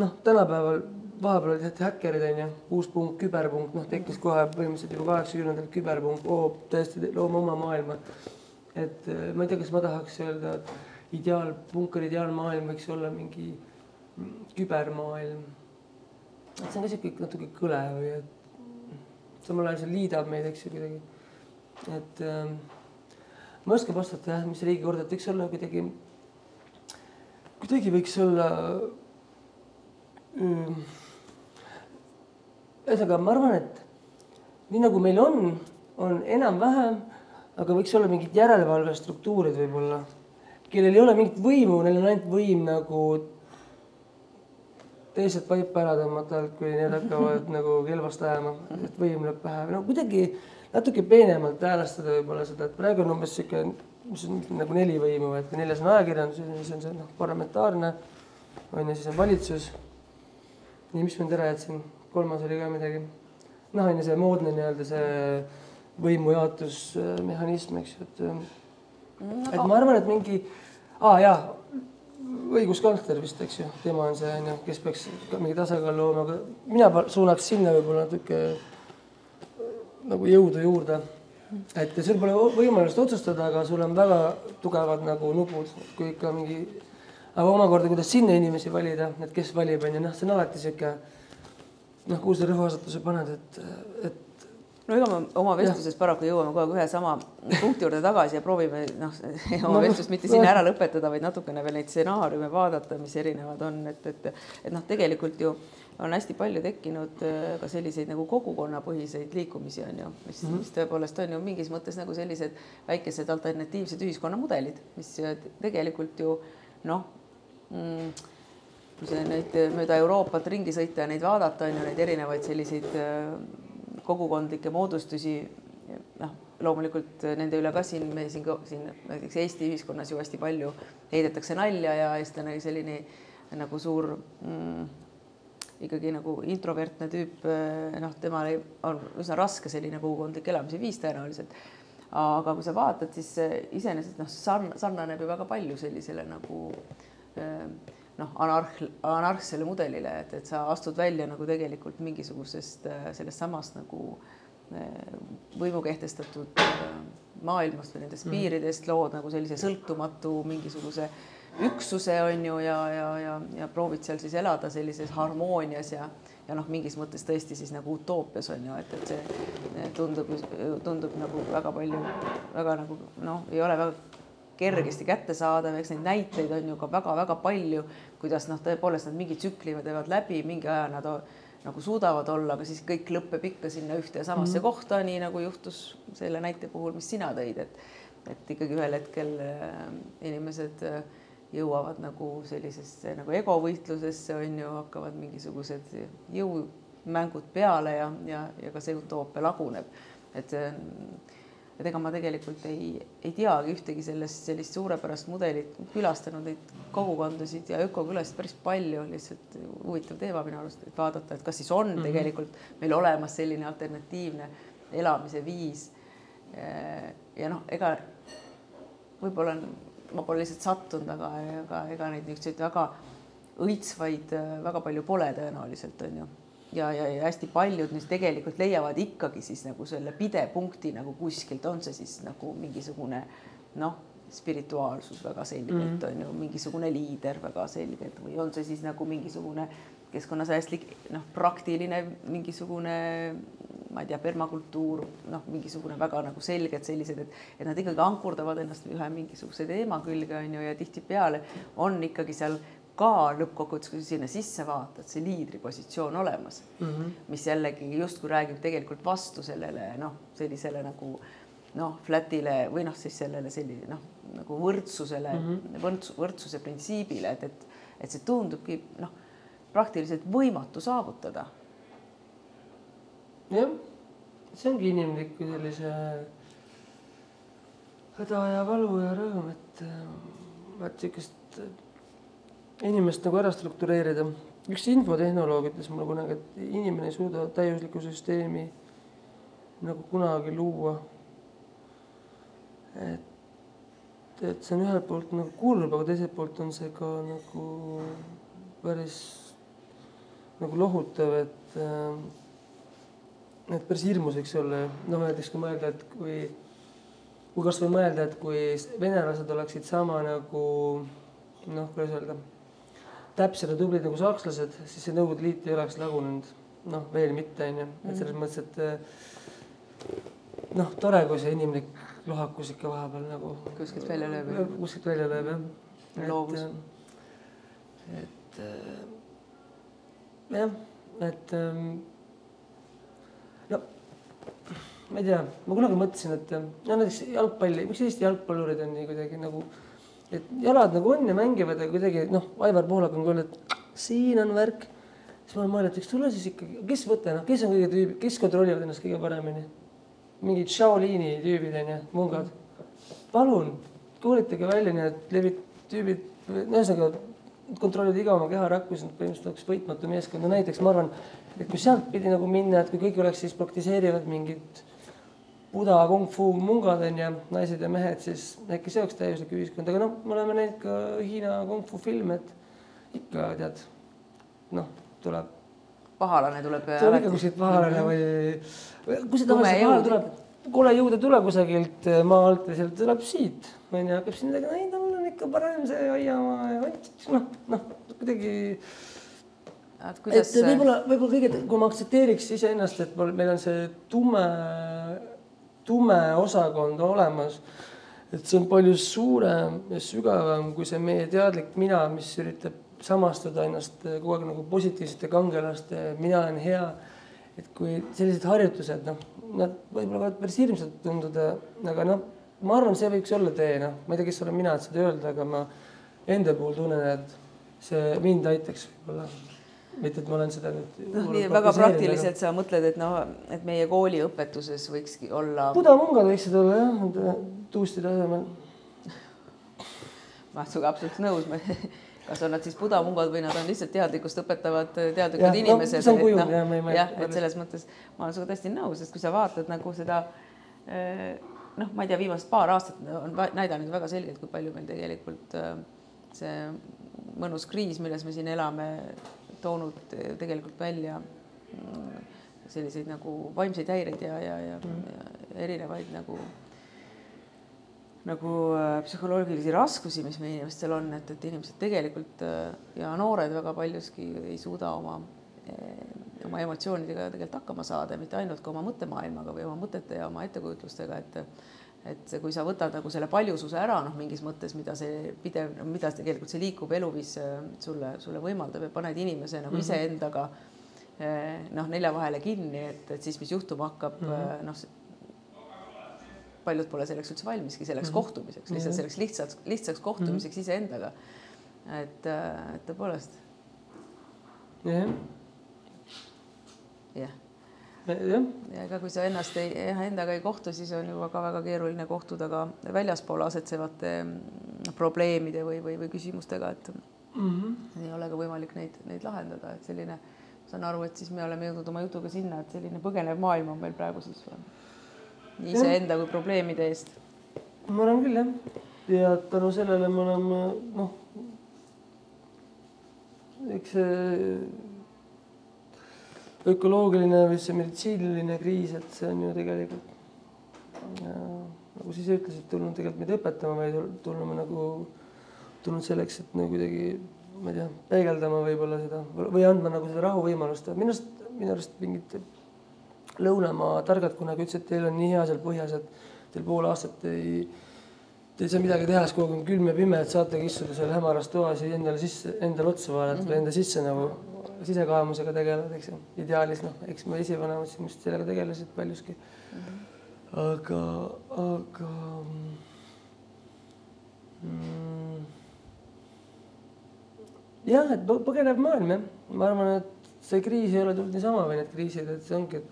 Speaker 2: noh, tänapäeval vahepeal tehti häkkerid onju, uus punkt, küberpunkt, noh tekkis kohe põhimõtteliselt juba kaheksakümnendatel küberpunkt, oo tõesti loome oma maailma. et äh, ma ei tea, kas ma tahaks öelda, et ideaal, punkari ideaalmaailm võiks olla mingi kübermaailm et see on ka sihuke natuke kõle või et samal ajal see liidab meid, eks ju kuidagi. et ähm, ma ei oska vastata jah, mis riigikord, et võiks olla kuidagi, kuidagi võiks olla ähm,. ühesõnaga, ma arvan, et nii nagu meil on, on enam-vähem, aga võiks olla mingid järelevalvestruktuurid võib-olla, kellel ei ole mingit võimu, neil on ainult võim nagu teised vaipa ära tõmmata, kui need hakkavad nagu kelvast ajama, et võim lööb pähe või no kuidagi natuke peenemalt häälestada võib-olla seda, et praegu on umbes sihuke, mis on nagu neli võimu, et neljas on ajakirjandus, siis on see noh, parlamentaarne on ju, siis on valitsus. nii, mis ma nüüd ära jätsin, kolmas oli ka midagi. noh, on ju see moodne nii-öelda see võimujaotusmehhanism, eks ju, et mm,. et ma arvan, et mingi, aa jaa õiguskantsler vist, eks ju, tema on see onju, kes peaks mingi tasakaalu looma, aga mina suunaks sinna võib-olla natuke nagu jõudu juurde. et sul pole võimalust otsustada, aga sul on väga tugevad nagu nupud, kui ikka mingi, aga omakorda, kuidas sinna inimesi valida, et kes valib, onju, noh, see on alati sihuke noh, kuhu sa rõhuasetuse paned, et, et
Speaker 1: no ega me oma vestluses paraku jõuame kogu aeg ühe sama punkti juurde tagasi ja proovime noh, oma no, vestlust mitte sinna ära lõpetada, vaid natukene veel neid stsenaariume vaadata, mis erinevad on, et, et, et noh, tegelikult ju on hästi palju tekkinud äh, ka selliseid nagu kogukonnapõhiseid liikumisi on ju, mis mm, -hmm. mis tõepoolest on ju mingis mõttes nagu sellised väikesed alternatiivsed ühiskonnamudelid, mis tegelikult ju noh mm, kui see neid mööda Euroopat ringi sõita ja neid vaadata, on ju neid erinevaid selliseid äh, kogukondlikke moodustusi, noh, loomulikult nende üle ka siin, me siin, siin näiteks Eesti ühiskonnas ju hästi palju heidetakse nalja ja eestlane selline nagu suur mm, ikkagi nagu introvertne tüüp, noh, temal on üsna raske selline kogukondlik elamise viis tõenäoliselt. aga kui sa vaatad, siis iseenesest noh, sarn-, sarnaneb ju väga palju sellisele nagu äh, noh, anarh-, anarhsele mudelile, et, et sa astud välja nagu tegelikult mingisugusest äh, sellest samast nagu äh, võimu kehtestatud äh, maailmast või nendest mm. piiridest, lood nagu sellise sõltumatu mingisuguse üksuse on ju ja, ja, ja, ja proovid seal siis elada sellises harmoonias ja, ja noh, mingis mõttes tõesti siis nagu utoopias on ju, et, et see tundub, tundub nagu väga palju, väga nagu noh, ei ole väga kergesti kättesaadav, eks neid näiteid on ju ka väga-väga palju, kuidas noh, tõepoolest nad mingi tsükli teevad läbi, mingi aja nad nagu suudavad olla, aga siis kõik lõpeb ikka sinna ühte ja samasse mm -hmm. kohta, nii nagu juhtus selle näite puhul, mis sina tõid, et et ikkagi ühel hetkel äh, inimesed äh, jõuavad nagu sellisesse nagu egovõitlusesse on ju, hakkavad mingisugused jõumängud peale ja, ja, ja ka see utoopia laguneb. et see on et ega ma tegelikult ei, ei teagi ühtegi sellest sellist suurepärast mudelit, külastanud neid kogukondasid ja ökokülasid päris palju, lihtsalt huvitav teema minu arust, et vaadata, et kas siis on mm -hmm. tegelikult meil olemas selline alternatiivne elamise viis. ja noh, ega võib-olla ma pole lihtsalt sattunud, aga ega, ega neid niisuguseid väga õitsvaid väga palju pole tõenäoliselt on ju ja, ja, ja hästi paljud neist tegelikult leiavad ikkagi siis nagu selle pidepunkti nagu kuskilt, on see siis nagu mingisugune noh, spirituaalsus väga selgelt mm -hmm. on ju, mingisugune liider väga selgelt või on see siis nagu mingisugune keskkonnasäästlik noh, praktiline mingisugune ma ei tea, permakultuur, noh, mingisugune väga nagu selged sellised, et, et nad ikkagi ankurdavad ennast ühe mingisuguse teema külge on ju ja tihtipeale on ikkagi seal ka lõppkokkuvõttes, kui sinna sisse vaatad, see liidripositsioon olemas mm, -hmm. mis jällegi justkui räägib tegelikult vastu sellele noh, sellisele nagu noh, flat'ile või noh, siis sellele selline noh, nagu võrdsusele mm, -hmm. võrdsus, võrdsuse printsiibile, et, et, et see tundubki noh, praktiliselt võimatu saavutada.
Speaker 2: jah, see ongi inimlik kui sellise häda ja valu ja rõõm, et vaat niisugust inimest nagu ära struktureerida. üks infotehnoloog ütles mulle kunagi, et inimene ei suuda täiuslikku süsteemi nagu kunagi luua. et, et see on ühelt poolt nagu kurb, aga teiselt poolt on see ka nagu päris nagu lohutav, et et päris hirmus võiks olla, noh näiteks kui mõelda, et kui, kui kasvõi mõelda, et kui venelased oleksid sama nagu noh, kuidas öelda täpsed ja tublid nagu sakslased, siis see Nõukogude Liit ei oleks lagunenud. noh, veel mitte, onju, et selles mõttes, et eh, noh, tore, kui see inimlik lohakus ikka vahepeal nagu
Speaker 1: kuskilt välja lööb.
Speaker 2: kuskilt välja lööb jah.
Speaker 1: loovus.
Speaker 2: et eh, jah, et no ma ei tea, ma kunagi mõtlesin, et no näiteks jalgpalli, miks Eesti jalgpallurid on nii kuidagi nagu et jalad nagu on ja mängivad, aga kuidagi noh, Aivar Pohlak on öelnud, et siin on värk. siis ma mõelnud, et eks tule siis ikkagi, kes võtta, noh, kes on kõige tüübid, kes kontrollivad ennast kõige paremini? mingid Shaolini tüübid onju, mungad. palun koolitage välja need levit-, tüübid, ühesõnaga kontrollivad iga oma keharakku, siis nad põhimõtteliselt oleks võitmatu meeskond, no näiteks ma arvan, et kui sealtpidi nagu minna, et kui kõik oleks siis praktiseerivad mingit buda, kung-fu mungad on ju, naised ja mehed, siis äkki see oleks täiuslik ühiskond, aga noh, me oleme näinud ka Hiina kung-fu filme, et ikka tead, noh, tuleb.
Speaker 1: pahalane tuleb.
Speaker 2: tuleb ikka kuskilt pahalane või, kui see tavaliselt pahal tuleb, kole jõud ei tule kusagilt maa alt või sealt tuleb siit, on ju, hakkab siin midagi, ei tal on ikka parem see aiamaa ja noh, noh kuidagi et, kuidas... et võib-olla, võib-olla kõige, kui ma aktsepteeriks iseennast, et meil on see tume tume osakond olemas. et see on palju suurem ja sügavam kui see meie teadlik mina, mis üritab samastada ennast kogu aeg nagu positiivsete kangelaste, mina olen hea. et kui sellised harjutused, noh, nad võib-olla võivad päris hirmsad tunduda, aga noh, ma arvan, see võiks olla tee, noh, ma ei tea, kes olen mina, et seda öelda, aga ma enda puhul tunnen, et see mind aitaks võib-olla mitte, et ma olen seda nüüd.
Speaker 1: noh, nii väga praktiliselt aga... sa mõtled, et noh, et meie kooliõpetuses võikski olla.
Speaker 2: budamungad võiksid olla jah, tuusti tasemel.
Speaker 1: ma olen sinuga absoluutselt nõus kas on nad siis budamungad või nad on lihtsalt teadlikkust õpetavad teadlikud ja, inimesed
Speaker 2: no,. no, jah, ma ei
Speaker 1: mäleta. jah, et selles mõttes ma olen sinuga täiesti nõus, sest kui sa vaatad nagu seda eh, noh, ma ei tea, viimased paar aastat on näidanud väga selgelt, kui palju meil tegelikult eh, see mõnus kriis, milles me siin elame, toonud tegelikult välja mm, selliseid nagu vaimseid häireid ja, ja, ja, mm. ja erinevaid nagu, nagu äh, psühholoogilisi raskusi, mis meie inimestel on, et, et inimesed tegelikult äh, ja noored väga paljuski ei suuda oma, äh, oma emotsioonidega tegelikult hakkama saada, mitte ainult ka oma mõttemaailmaga või oma mõtete ja oma ettekujutlustega, et et kui sa võtad nagu selle paljususe ära, noh, mingis mõttes, mida see pidev, mida tegelikult see liikuv eluviis äh, sulle, sulle võimaldab ja paned inimese nagu mm -hmm. iseendaga äh, noh, nelja vahele kinni, et, et siis, mis juhtuma hakkab mm, -hmm. noh, paljud pole selleks üldse valmiski, selleks mm -hmm. kohtumiseks, lihtsalt selleks lihtsaks, lihtsaks kohtumiseks mm -hmm. iseendaga. et, et tõepoolest.
Speaker 2: jah.
Speaker 1: jah,
Speaker 2: jah,
Speaker 1: ja ega kui sa ennast ei, endaga ei kohtu, siis on ju väga, väga keeruline kohtuda ka väljaspool asetsevate mm, probleemide või, või, või küsimustega, et
Speaker 2: mm -hmm.
Speaker 1: ei ole ka võimalik neid, neid lahendada, et selline, saan aru, et siis me oleme jõudnud oma jutuga sinna, et selline põgenev maailm on meil praegu siis nii iseenda kui probleemide eest.
Speaker 2: ma arvan küll jah, ja tänu sellele me oleme noh, eks see ökoloogiline või see meditsiiniline kriis, et see on ju tegelikult ja, nagu sa ise ütlesid, tulnud tegelikult meid õpetama, vaid tulnud nagu tulnud selleks, et nagu kuidagi ma ei tea, peegeldama võib-olla seda või andma nagu seda rahuvõimalust, minu arust, minu arust mingid lõunamaa targad kunagi ütlesid, et teil on nii hea seal põhjas, et teil pool aastat ei Te ei saa midagi teha, sest kogu aeg on külm ja pime, et saategi istuda seal hämaras toas ja endale sisse, endale otsa vaadata mm -hmm. või enda sisse nagu sisekaemusega tegeleda, eks ju. ideaalis noh, eks me esivanemad siin vist sellega tegelesid paljuski mm. -hmm. aga, aga mm, jah, et põ- põgenev maailm jah, ma arvan, et see kriis ei ole tulnud niisama või need kriisid, et see ongi, et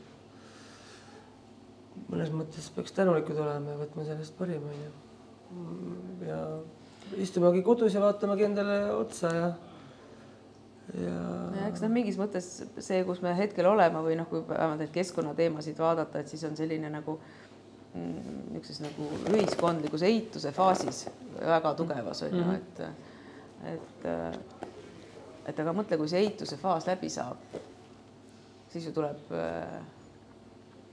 Speaker 2: mõnes mõttes peaks tänulikud olema ja võtma sellest parima, onju. ja istumegi kodus ja vaatamegi endale otsa ja, ja
Speaker 1: eks noh, mingis mõttes see, kus me hetkel oleme või noh, kui vähemalt neid keskkonnateemasid vaadata, et siis on selline nagu mm, niisuguses nagu ühiskondlikus eituse faasis väga tugevas on ju, et et et aga mõtle, kui see eituse faas läbi saab, siis ju tuleb äh,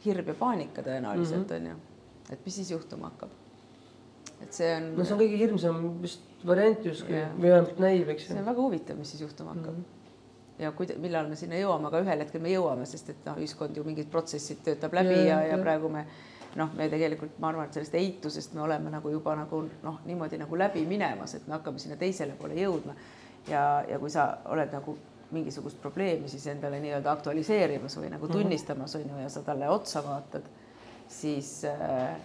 Speaker 1: hirm ja paanika tõenäoliselt on ju, et mis siis juhtuma hakkab. et see on
Speaker 2: no see on kõige hirmsam vist variant justkui või vähemalt näib, eks
Speaker 1: see
Speaker 2: ju
Speaker 1: on. väga huvitav, mis siis juhtuma hakkab mm. -hmm. ja kuida-, millal me sinna jõuame, aga ühel hetkel me jõuame, sest et noh, ühiskond ju mingid protsessid töötab läbi
Speaker 2: Ja,
Speaker 1: ja,
Speaker 2: ja,
Speaker 1: ja
Speaker 2: ja.
Speaker 1: praegu me noh, me tegelikult, ma arvan, et sellest eitusest me oleme nagu juba nagu noh, niimoodi nagu läbi minemas, et me hakkame sinna teisele poole jõudma. ja, ja kui sa oled nagu mingisugust probleemi siis endale nii-öelda aktualiseerimas või nagu tunnistamas on ju ja sa talle otsa vaatad, siis äh,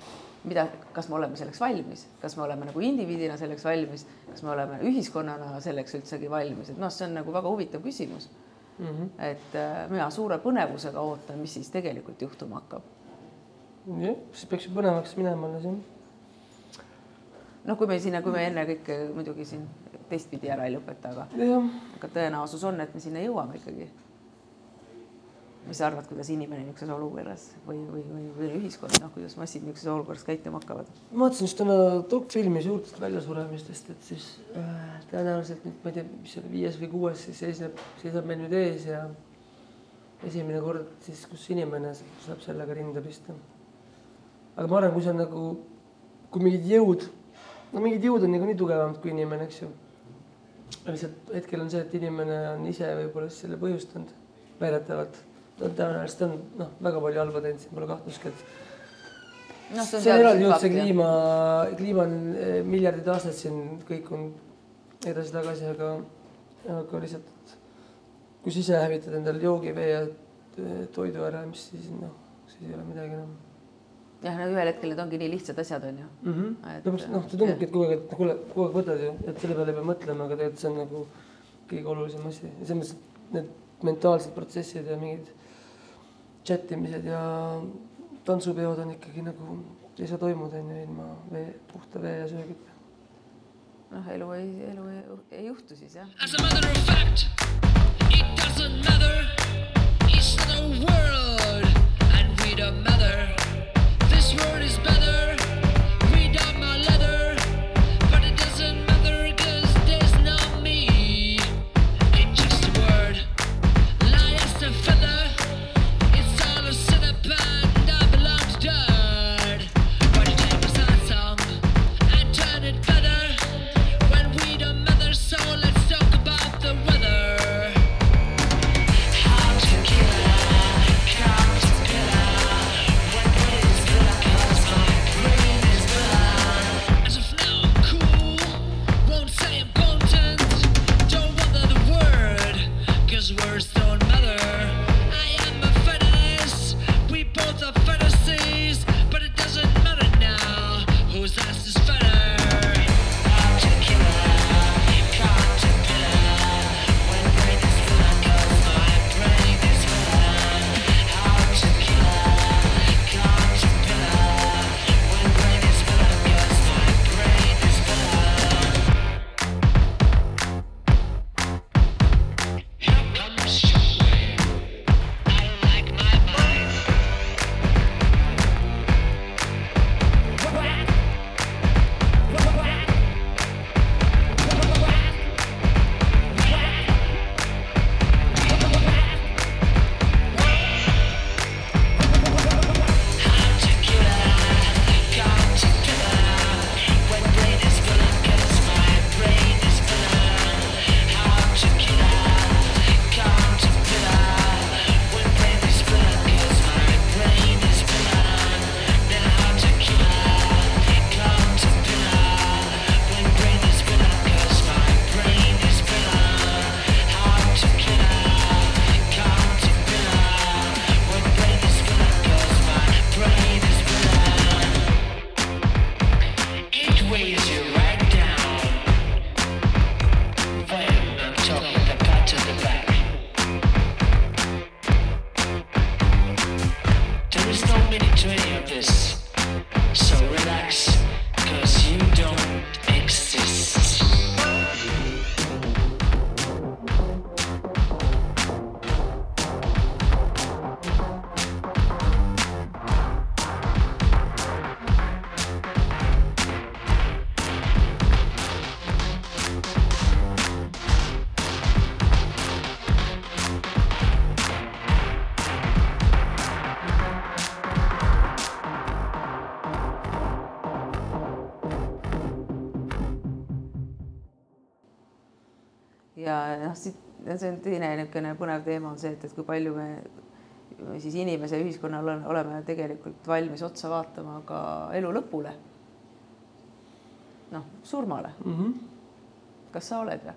Speaker 1: mida, kas me oleme selleks valmis, kas me oleme nagu indiviidina selleks valmis, kas me oleme ühiskonnana selleks üldsegi valmis, et noh, see on nagu väga huvitav küsimus.
Speaker 2: Mhm.
Speaker 1: et äh, mina suure põnevusega ootan, mis siis tegelikult juhtuma hakkab.
Speaker 2: jah, siis peaks ju põnevaks minema alles jah.
Speaker 1: noh, kui me sinna, kui me enne kõike muidugi siin teistpidi ära ei lõpeta, aga aga tõenäosus on, et me sinna jõuame ikkagi. Mis sa arvad, kuidas inimene niisuguses olukorras või, või, või, või ühiskond, noh, kuidas massid niisuguses olukorras käituma hakkavad?
Speaker 2: ma vaatasin just täna dokfilmi suurtest väljasuremistest, et siis äh, tõenäoliselt nüüd ma ei tea, mis see oli, viies või kuues siis seisneb, seisab meil nüüd ees ja esimene kord siis, kus inimene saab sellega rinda pista. aga ma arvan, kui see on nagu, kui mingid jõud, no mingid jõud on niikuinii tugevamad kui inimene, eks ju. lihtsalt hetkel on see, et inimene on ise võib-olla selle põhjustanud väidetavalt. On tõenäoliselt on noh, väga palju halba teinud, siin pole kahtlustki, et
Speaker 1: noh,
Speaker 2: see on eraldi jutt, see kliima, kliima on eh, miljardid aastaid siin kõik on edasi-tagasi, aga, aga lihtsalt, kui sa ise hävitad endale joogivee ja eh, toidu ära, mis siis noh, siis ei ole midagi enam
Speaker 1: jah, no ühel hetkel need ongi nii lihtsad asjad, on ju.
Speaker 2: mm. -hmm.
Speaker 1: Et-
Speaker 2: lõpuks noh, see tundubki, et kogu aeg, et kuule, kogu aeg võtad ju, et selle peale ei pea mõtlema, aga tegelikult see on nagu kõige olulisem asi. selles mõttes, et need mentaalsed protsessid ja mingid chat imised ja tantsupeod on ikkagi nagu, ei saa toimuda on ju ilma vee, puhta vee ja söögita.
Speaker 1: noh, elu ei, elu ei, ei juhtu siis jah.
Speaker 3: As a matter of fact, it doesn't matter.
Speaker 1: See on teine niisugune põnev teema on see, et, et kui palju me siis inimese ja ühiskonnal on, oleme tegelikult valmis otsa vaatama ka elu lõpule. noh, surmale
Speaker 2: mm. -hmm.
Speaker 1: kas sa oled või?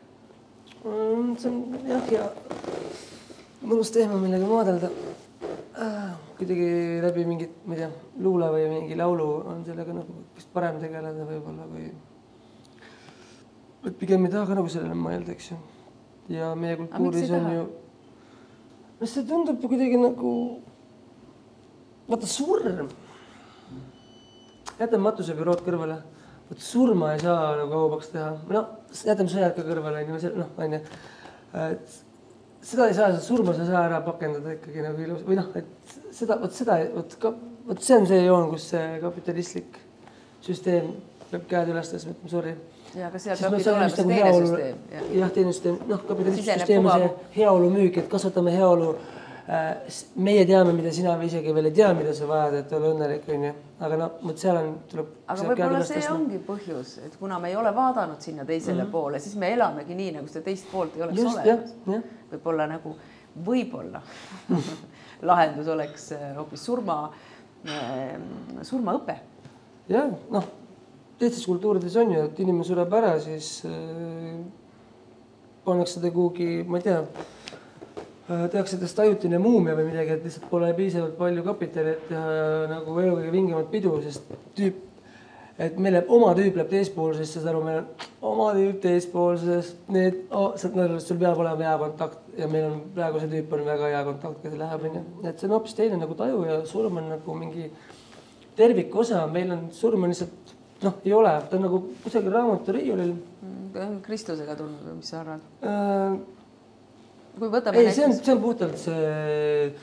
Speaker 2: Mm, see on jah, hea mõnus teema, millega maadelda. kuidagi läbi mingit, ma ei tea, luule või mingi laulu on sellega nagu vist parem tegeleda võib-olla või. et pigem ei taha ka nagu sellele mõelda, eks ju. Ja meie kultuuris on ju, no see tundub kuidagi nagu, vaata surm. jätame matusebürood kõrvale, vot surma ei saa nagu aubaks teha, no jätame sõjad ka kõrvale, on ju, noh, on ju. et seda ei saa, surma sa ei saa ära pakendada ikkagi nagu ilus või noh, et seda, vot seda, vot ka, vot see on see joon, kus see kapitalistlik süsteem peab käed üles tõstma, ütlema sorry.
Speaker 1: Ja aga
Speaker 2: Siis
Speaker 1: peab olema
Speaker 2: nagu
Speaker 1: teine
Speaker 2: heaolu-
Speaker 1: süsteem. jah.
Speaker 2: teine süsteem, noh, kapitalistlik
Speaker 1: Siseneb
Speaker 2: süsteem on see heaolu müük, et kasvatame heaolu. meie teame, mida sina isegi veel ei tea, mida sa vajad, et olla õnnelik, onju. aga noh, vot seal on, tuleb.
Speaker 1: aga võib-olla see ongi põhjus, et kuna me ei ole vaadanud sinna teisele mm -hmm. poole, siis me elamegi nii, nagu seda teist poolt ei oleks
Speaker 2: just
Speaker 1: olemas. võib-olla nagu, võib-olla lahendus oleks äh, hoopis surma, surmaõpe.
Speaker 2: jah, noh, teistes kultuurides on ju, et inimene sureb ära, siis äh, pannakse ta kuhugi, ma ei tea äh,, tehakse tast ajutine muumia või midagi, et lihtsalt pole piisavalt palju kapitali, et teha nagu elu kõige vingemat pidu, sest tüüp, et meil läheb oma tüüp läheb teispoolsesse, saad aru, meil on oma tüüp teispoolses, need oh,, saad aru, sul peab olema hea kontakt ja meil on praegu see tüüp on väga hea kontakt, kes läheb, onju. et see on hoopis teine nagu taju ja surm on nagu mingi tervikosa, meil on surm on lihtsalt noh, ei ole, ta on nagu kusagil raamaturiiulil
Speaker 1: Kristlusega tulnud või mis sa arvad?
Speaker 2: äh,.
Speaker 1: kui võtame
Speaker 2: ei, see on, see on puhtalt see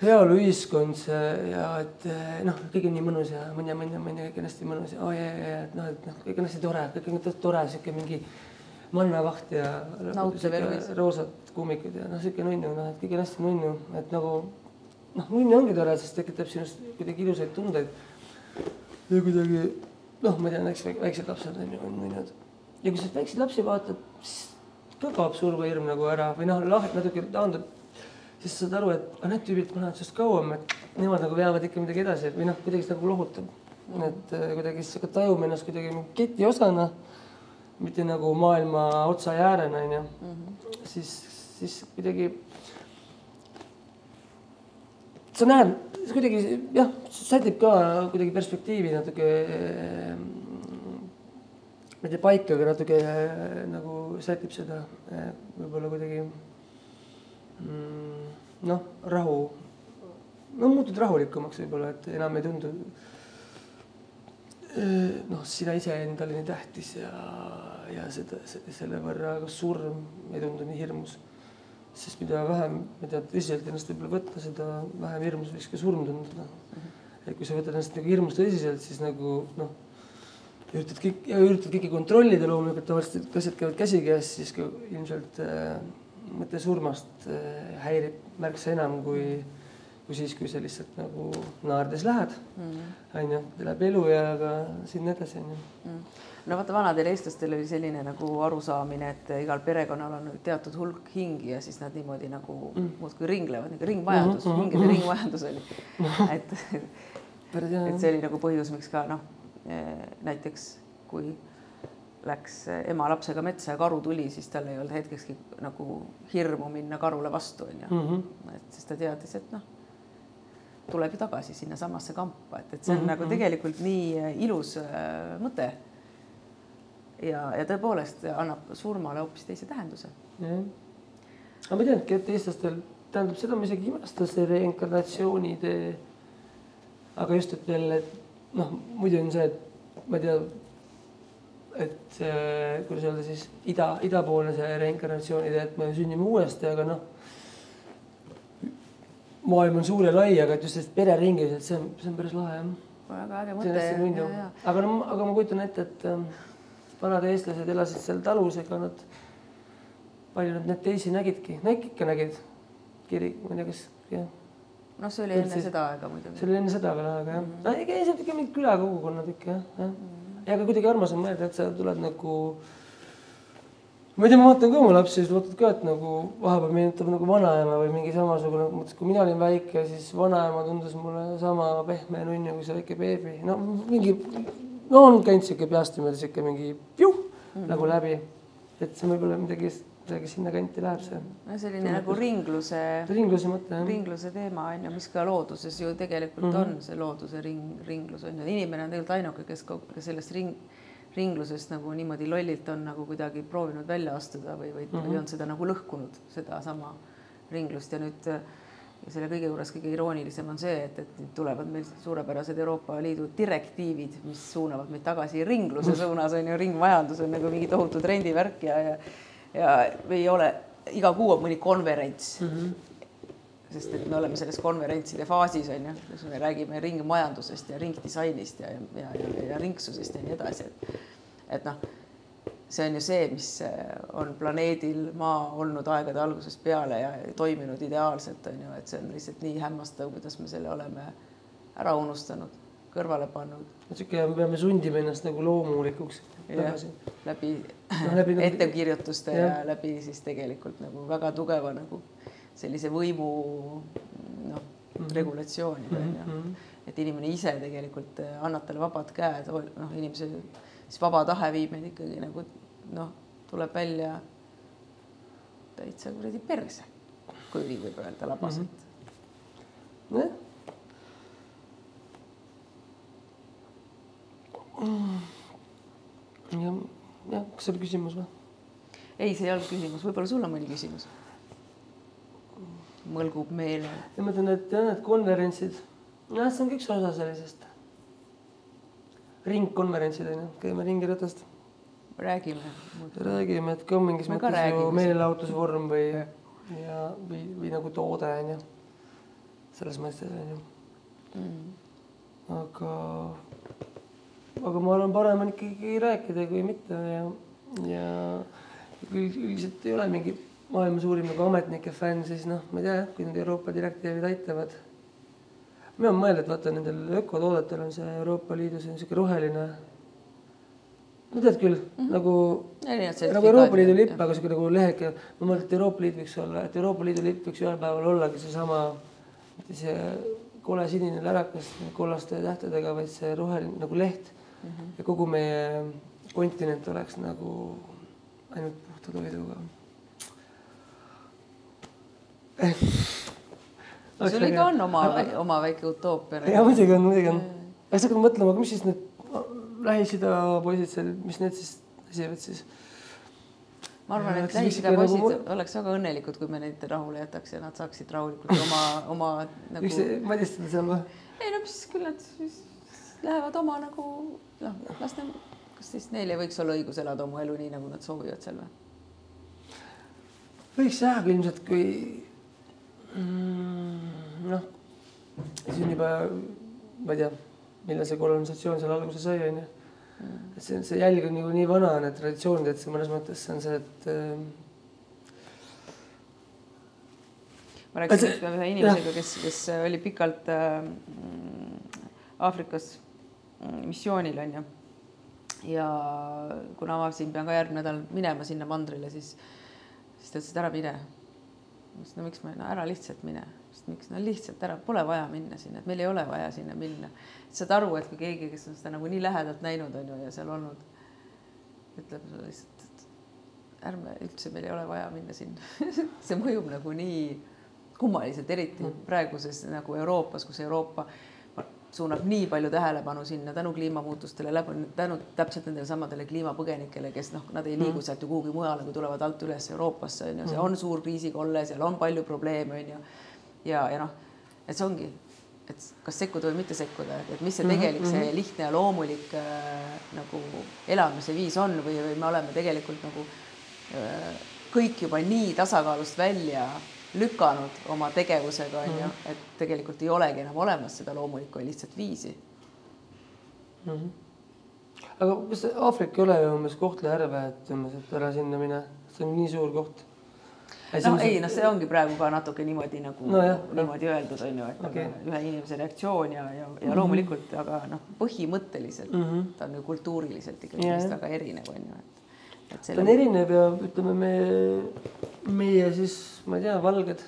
Speaker 2: heaoluühiskond, see ja et eh, noh, kõik on nii mõnus ja mõnja, mõnja, mõnja, kõik on hästi mõnus ja oh, ja, ja, ja et noh, et noh, kõik on hästi tore, kõik on tore, sihuke mingi mannavaht ja roosad kummikud ja noh, sihuke nunnu, noh, et kõik on hästi nunnu, et nagu noh, nunnu ongi tore, sest tekitab sinust kuidagi ilusaid tundeid. ja kuidagi noh, ma tean, eks väik- väiksed lapsed on ju, on nunnud ja kui sa väikseid lapsi vaatad, siis ka kaob surmahirm nagu ära või noh, lahe natuke taandub siis sa saad aru, et ah, need tüübid panevad sinust kauem, et nemad nagu veavad ikka midagi edasi või noh, kuidagi see nagu lohutab. et äh, kuidagi siis hakkad tajuma ennast kuidagi keti osana, mitte nagu maailma otsa ja äärena, onju. siis, siis kuidagi sa näed, see kuidagi jah, sätib ka kuidagi perspektiivi natuke ma ei tea, paika, aga natuke nagu sätib seda võib-olla kuidagi mm, noh, rahu, no muutud rahulikumaks võib-olla, et enam ei tundu noh, sina iseendale nii tähtis ja, ja seda, selle võrra surm ei tundu nii hirmus. Sest mida vähem, tea, tõsiselt ennast võib-olla võtta, seda vähem hirmus võiks ka surm tunduda. et kui sa võtad ennast nagu hirmus tõsiselt, siis nagu noh, üritad kõik ja üritad kõike kontrollida loomulikult, tavaliselt asjad käivad käsikäes, siis ka ilmselt äh, mõte surmast äh, häirib märksa enam kui, kui siis, kui sa lihtsalt nagu naerdes lähed, onju, läheb elu ja ka sinna edasi, onju.
Speaker 1: Mm. no vaata, vanadel eestlastel oli selline nagu arusaamine, et igal perekonnal on teatud hulk hingi ja siis nad niimoodi nagu mm. muudkui ringlevad, nagu ringmajandus mm, -hmm. hingede ringmajandus oli. et,
Speaker 2: päris hea
Speaker 1: et see oli nagu põhjus, miks ka noh, näiteks kui läks ema lapsega metsa ja karu tuli, siis tal ei olnud hetkekski nagu hirmu minna karule vastu, onju.
Speaker 2: Mhm.
Speaker 1: et siis ta teadis, et noh, tuleb ju tagasi sinnasamasse kampa, et, et see on
Speaker 2: Mhm,
Speaker 1: nagu tegelikult nii ilus äh, mõte. Ja, ja tõepoolest annab surmale hoopis teise tähenduse.
Speaker 2: jah. aga ma teangi, et eestlastel tähendab seda ma isegi ei imesta, see reinkarnatsiooni idee. aga just, et et noh, muidu on see, et ma ei tea, et äh, kuidas öelda siis ida, idapoolne see reinkarnatsiooni idee, et me sünnime uuesti, aga noh. maailm on suur ja lai, aga et just sellest pereringis, et see on, see on päris lahe jah
Speaker 1: väga äge mõte.
Speaker 2: aga no, aga ma kujutan ette, et ähm, vanad eestlased elasid seal talus, ega nad, palju nad neid teisi nägidki, no ikka, nägid. kirik, ma ei tea, kas, jah,
Speaker 1: noh, see oli enne
Speaker 2: Üldse-
Speaker 1: seda aega muidugi.
Speaker 2: see oli enne seda veel aega jah no,. ega ilmselt ikka mingid külakogukonnad ikka jah, jah. ja aga kuidagi armas on mõelda, et sa tuled nagu ma ei tea, ma vaatan ka oma lapsi, siis vaatad ka, et nagu vahepeal meenutab nagu vanaema või mingi samasugune, mõtlesin, kui mina olin väike, siis vanaema tundus mulle sama pehme nunnu kui see väike beebi, no mingi, no on käinud sihuke peast niimoodi sihuke mingi piuh mm -hmm. nagu läbi. et see võib-olla midagi, midagi sinnakanti läheb see
Speaker 1: no selline nagu ringluse,
Speaker 2: ringluse mõte jah.
Speaker 1: ringluse teema on ju, mis ka looduses ju tegelikult mm -hmm. on see looduse ring, ringlus on ju, inimene on tegelikult ainuke, kes, kes sellest ring, ringlusest nagu niimoodi lollilt on nagu kuidagi proovinud välja astuda või, või mm, -hmm. või on seda nagu lõhkunud, sedasama ringlust ja nüüd äh, selle kõige juures kõige iroonilisem on see, et, et nüüd tulevad meil suurepärased Euroopa Liidu direktiivid, mis suunavad meid tagasi ringluse suunas on ju, ringmajandus on nagu mingi tohutu trendivärk ja, ja ja ei ole, iga kuu on mõni konverents. Mm. -hmm sest et me oleme selles konverentside faasis on ju, kus me räägime ringmajandusest ja ringdisainist ja, ja, ja, ja ringsusest ja nii edasi, et et noh, see on ju see, mis on planeedil Maa olnud aegade algusest peale ja toiminud ideaalselt on ju, et see on lihtsalt nii hämmastav, kuidas me selle oleme ära unustanud, kõrvale pannud
Speaker 2: sihuke, me peame sundima ennast nagu loomulikuks tagasi.,
Speaker 1: läbi
Speaker 2: Noh, läbi nagu-
Speaker 1: ettekirjutuste ja
Speaker 2: jah.
Speaker 1: läbi siis tegelikult nagu väga tugeva nagu sellise võimu noh,
Speaker 2: Mhm.
Speaker 1: regulatsioonide on ju. et inimene ise tegelikult eh, annab talle vabad käed, noh, inimese siis vaba tahe viib meid ikkagi nagu noh, tuleb välja täitsa kuradi perse, kui nii võib öelda labaselt mm.
Speaker 2: nojah. jah, jah, kas see oli küsimus või?
Speaker 1: -hmm. ei, see ei olnud küsimus, võib-olla sul on mõni küsimus? mõlgub meele
Speaker 2: ja ma ütlen, et jah, need konverentsid, nojah, see on ka üks osa sellisest. Ringkonverentsid on ju, käime ringi ratast,
Speaker 1: räägime.
Speaker 2: räägime, et ka on mingis mõttes ju
Speaker 1: räägime.
Speaker 2: meelelahutusvorm või ja, või, või nagu toode on ju. selles mõttes on ju,
Speaker 1: Mm.
Speaker 2: aga, aga ma arvan, parem on ikkagi rääkida kui mitte ja, ja üldiselt ei ole mingi maailma suurim nagu ametnike fänn, siis noh, ma ei tea kui need Euroopa direktiivid aitavad. Mina mõelnud, vaata nendel ökotoodetel on see Euroopa Liidus on sihuke roheline. no tead küll mm, -hmm. nagu nagu Euroopa Liidu lipp, aga sihuke nagu leheke, ma mõtlen, et Euroopa Liit võiks olla, et Euroopa Liidu lipp võiks ühel päeval ollagi seesama, see kole sinine lärakas kollaste tähtedega, vaid see roheline nagu leht mm. -hmm. ja kogu meie kontinent oleks nagu ainult puhta toiduga.
Speaker 1: Sul ikka on oma, oma väike utoopia.
Speaker 2: ja muidugi on, muidugi on. aga sa hakkad mõtlema, mis siis need Lähis-Ida poisid seal, mis need siis esivad siis?
Speaker 1: ma arvan, et
Speaker 2: siis
Speaker 1: Lähis-Ida
Speaker 2: nagu
Speaker 1: poisid
Speaker 2: mul-
Speaker 1: oleks väga õnnelikud, kui me neid rahule jätaks ja nad saaksid rahulikult oma, oma nagu
Speaker 2: miks, madistada seal või?
Speaker 1: ei no mis küll nad siis lähevad oma nagu noh, las nad, kas siis neil ei võiks olla õigus elada oma elu nii, nagu nad soovivad seal või?
Speaker 2: võiks jah, aga ilmselt kui noh, see on juba, ma ei tea, millal see kolonisatsioon seal alguse sai, onju. et see, see jälg on nagu nii vana, need traditsioonid, et see mõnes mõttes see on see, et äh,
Speaker 1: ma rääkisin ükspäev ühe inimesega, kes, kes oli pikalt äh, mm, Aafrikas mm, missioonil onju. ja kuna ma siin pean ka järgmine nädal minema sinna mandrile, siis, siis ta ütles, et ära mine. Ma ütlesin, no miks ma, no ära lihtsalt mine. miks, no lihtsalt ära, pole vaja minna sinna, et meil ei ole vaja sinna minna. saad aru, et kui keegi, kes on seda nagu nii lähedalt näinud on ju ja seal olnud, ütleb sulle lihtsalt, et ärme üldse, meil ei ole vaja minna sinna. see mõjub nagu nii kummaliselt, eriti praeguses nagu Euroopas, kus Euroopa suunab nii palju tähelepanu sinna tänu kliimamuutustele, tänu täpselt nendele samadele kliimapõgenikele, kes noh, nad ei liigu sealt ju kuhugi mujale, kui tulevad alt üles Euroopasse on ju, see on suur kriisikolle, seal on palju probleeme on ju. ja, ja noh, et see ongi, et kas sekkuda või mitte sekkuda, et mis see tegelik, see lihtne ja loomulik äh, nagu elamise viis on või, või me oleme tegelikult nagu äh, kõik juba nii tasakaalust välja lükanud oma tegevusega onju, et tegelikult ei olegi enam olemas seda loomulikku ja lihtsat viisi.
Speaker 2: aga kas Aafrika ei ole ju umbes Kohtla-Järve, et umbes, et ära sinna mine, see on nii suur koht.
Speaker 1: no ei, noh, see ongi praegu ka natuke niimoodi nagu
Speaker 2: No jah,
Speaker 1: niimoodi öeldud onju, et
Speaker 2: Okei.
Speaker 1: okay. ühe inimese reaktsioon ja, ja, ja loomulikult, aga noh, põhimõtteliselt mm
Speaker 2: Mhm.
Speaker 1: -hmm. ta on ju kultuuriliselt ikkagi
Speaker 2: Jah, jah.
Speaker 1: väga erinev onju, et et
Speaker 2: ta on erinev ja ütleme, me, meie siis, ma ei tea, valged,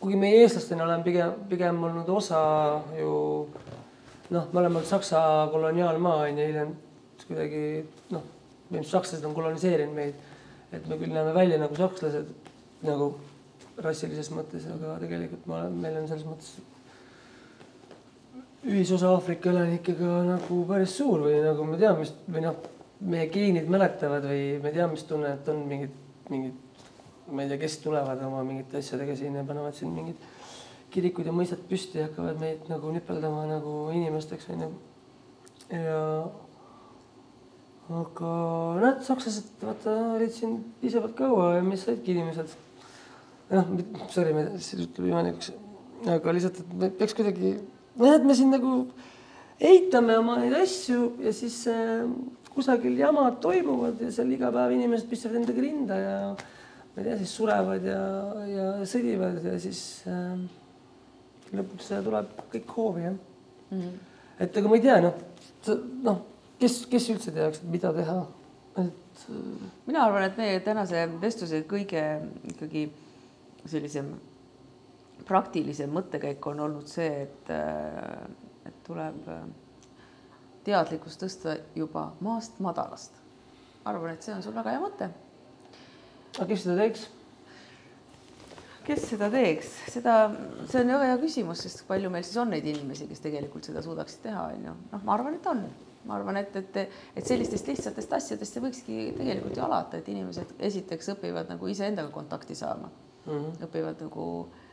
Speaker 2: kuigi meie eestlastena oleme pigem, pigem olnud osa ju noh, me oleme olnud Saksa koloniaalmaa on ju, hiljem kuidagi noh, sakslased on koloniseerinud meid, et me küll näeme välja nagu sakslased nagu rassilises mõttes, aga tegelikult me oleme, meil on selles mõttes ühisosa Aafrika elanikega nagu päris suur või nagu me teame, mis või noh, meie geenid mäletavad või me teame, mis tunne, et on mingid, mingid, ma ei tea, kes tulevad oma mingite asjadega siin ja panevad siin mingid kirikud ja mõistad püsti ja hakkavad meid nagu nipeldama nagu inimesteks onju. ja aga näed, sakslased vaata olid siin piisavalt kaua ja mis saidki inimesed. noh, sorry, see tuleb imelikuks, aga lihtsalt, et me peaks kuidagi, näed, me siin nagu eitame oma neid asju ja siis äh, kusagil jamad toimuvad ja seal iga päev inimesed pistavad endaga rinda ja ma ei tea, siis surevad ja, ja sõdivad ja siis äh, lõpuks tuleb kõik hoovi jah mm. -hmm. et aga ma ei tea, noh, noh, kes, kes üldse teaks, mida teha, et.
Speaker 1: mina arvan, et meie tänase vestluse kõige ikkagi sellisem praktilisem mõttekäik on olnud see, et, et tuleb teadlikkust tõsta juba maast madalast. arvan, et see on sul väga hea mõte.
Speaker 2: aga kes seda teeks?
Speaker 1: kes seda teeks, seda, see on väga hea küsimus, sest palju meil siis on neid inimesi, kes tegelikult seda suudaksid teha, on ju. noh, ma arvan, et on, ma arvan, et, et, et sellistest lihtsatest asjadest see võikski tegelikult ju alata, et inimesed esiteks õpivad nagu iseendaga kontakti saama mm, -hmm. õpivad nagu äh,